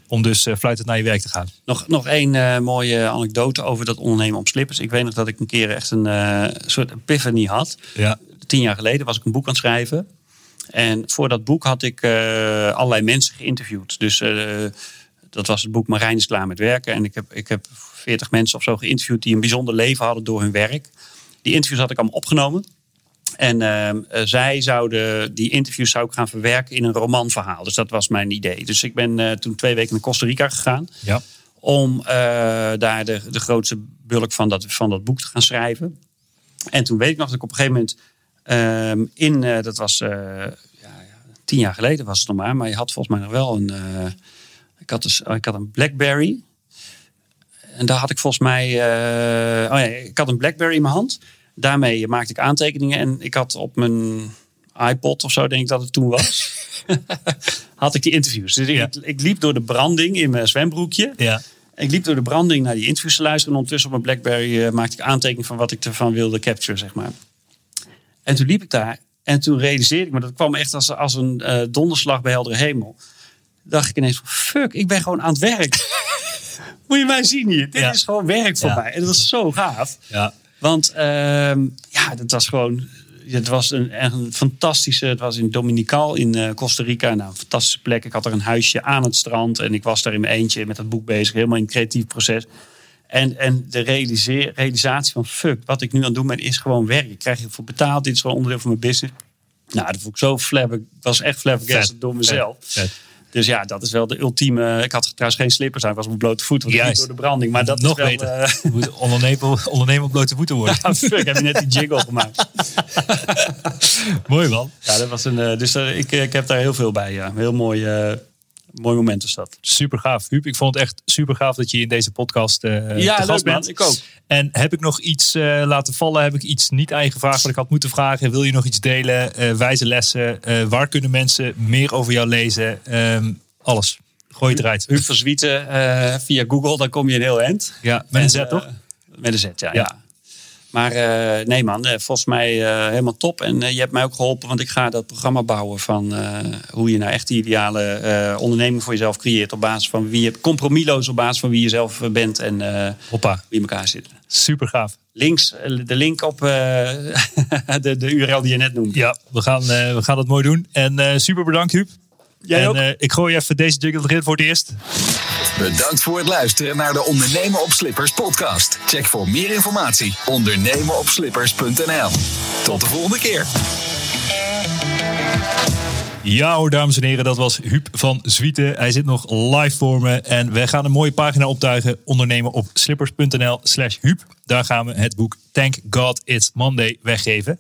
Om dus uh, fluitend naar je werk te gaan. Nog, nog één eh, mooie anekdote over dat ondernemen op slippers. Ik weet nog dat ik een keer echt een eh, soort epiphany had. Ja, Tien jaar geleden was ik een boek aan het schrijven. En voor dat boek had ik eh, allerlei mensen geïnterviewd. Dus eh, dat was het boek Marijn is klaar met werken. En ik heb, ik heb 40 mensen of zo geïnterviewd die een bijzonder leven hadden door hun werk. Die interviews had ik allemaal opgenomen. En ehm, eh, zij zouden, die interviews zou ik gaan verwerken in een romanverhaal. Dus dat was mijn idee. Dus ik ben toen twee weken naar Costa Rica gegaan ja. om daar de, de grootste bulk van dat, van dat boek te gaan schrijven. En toen weet ik nog dat ik op een gegeven moment ehm, in, eh, dat was eh, ja, ja, tien jaar geleden was het nog maar, maar je had volgens mij nog wel een, eh, ik, had dus, ik had een Blackberry. En daar had ik volgens mij, oh ja, ik had een Blackberry in mijn hand. Daarmee maakte ik aantekeningen en ik had op mijn iPod of zo, denk ik dat het toen was, had ik die interviews. Dus ik, Ja. ik liep door de branding in mijn zwembroekje. ja. Ik liep door de branding naar die interviews te luisteren. En ondertussen op mijn Blackberry maakte ik aantekeningen van wat ik ervan wilde capture, zeg maar. En toen liep ik daar. En toen realiseerde ik me, dat kwam echt als, als een eh, donderslag bij heldere hemel. Dacht ik ineens fuck, ik ben gewoon aan het werk. Moet je mij zien hier. Dit Ja. is gewoon werk voor Ja. mij. En dat was zo gaaf. ja. Want ehm, ja, dat was gewoon. Het was een, een fantastische. Het was in Dominical in eh, Costa Rica. Nou, een fantastische plek. Ik had er een huisje aan het strand. En ik was daar in mijn eentje met dat boek bezig. Helemaal in het creatief proces. En, en de realiseer, realisatie van fuck, wat ik nu aan het doen ben, is gewoon werk. Ik krijg hiervoor betaald. Dit is gewoon onderdeel van mijn business. Nou, dat vond ik zo flabber. Ik was echt flabbergasted door mezelf. Vet. Vet. Dus ja, dat is wel de ultieme. Ik had trouwens geen slippers aan. Ik was op mijn blote voet. Want ik liep Juist. door de branding. Maar dat Nog is wel, beter. eh, moet op blote voeten worden. ah, fuck, heb je net die jiggle gemaakt. Mooi man. Ja, dat was een. eh, dus eh, ik, ik heb daar heel veel bij. Ja. Heel mooi, mooi moment is dat. Super gaaf. Huub, ik vond het echt super gaaf dat je in deze podcast eh Ja, te gast bent. Ik ook. En heb ik nog iets eh, laten vallen? Heb ik iets niet aan je gevraagd wat ik had moeten vragen? Wil je nog iets delen? Eh, wijze lessen? Waar kunnen mensen meer over jou lezen? Ehm, alles. Gooi het eruit. Huub van Zwieten via Google, dan kom je een heel eind. Ja, met een Z toch? met een Z, ja. ja. Ja. Maar eh, nee man, eh, volgens mij eh, helemaal top. En je hebt mij ook geholpen, want ik ga dat programma bouwen van hoe je nou echt die ideale onderneming voor jezelf creëert. Op basis van wie je, compromisloos op basis van wie je zelf bent en Hoppa. wie in elkaar zit. Super gaaf. Links, de link op de, de URL die je net noemde. Ja, we gaan, we gaan dat mooi doen. En super bedankt Huub. Jij en ook? ik gooi even deze jingle erin voor het eerst. Bedankt voor het luisteren naar de Ondernemen op Slippers podcast. Check voor meer informatie ondernemenopslippers.nl. Tot de volgende keer. Ja hoor, dames en heren, dat was Huub van Zwieten. Hij zit nog live voor me en wij gaan een mooie pagina optuigen. Ondernemen op slippers.nl slash Huub. Daar gaan we het boek Thank God It's Monday weggeven.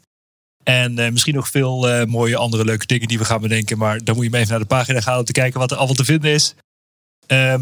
En eh, misschien nog veel eh, mooie andere leuke dingen die we gaan bedenken. Maar dan moet je maar even naar de pagina gaan om te kijken wat er allemaal te vinden is. Ehm,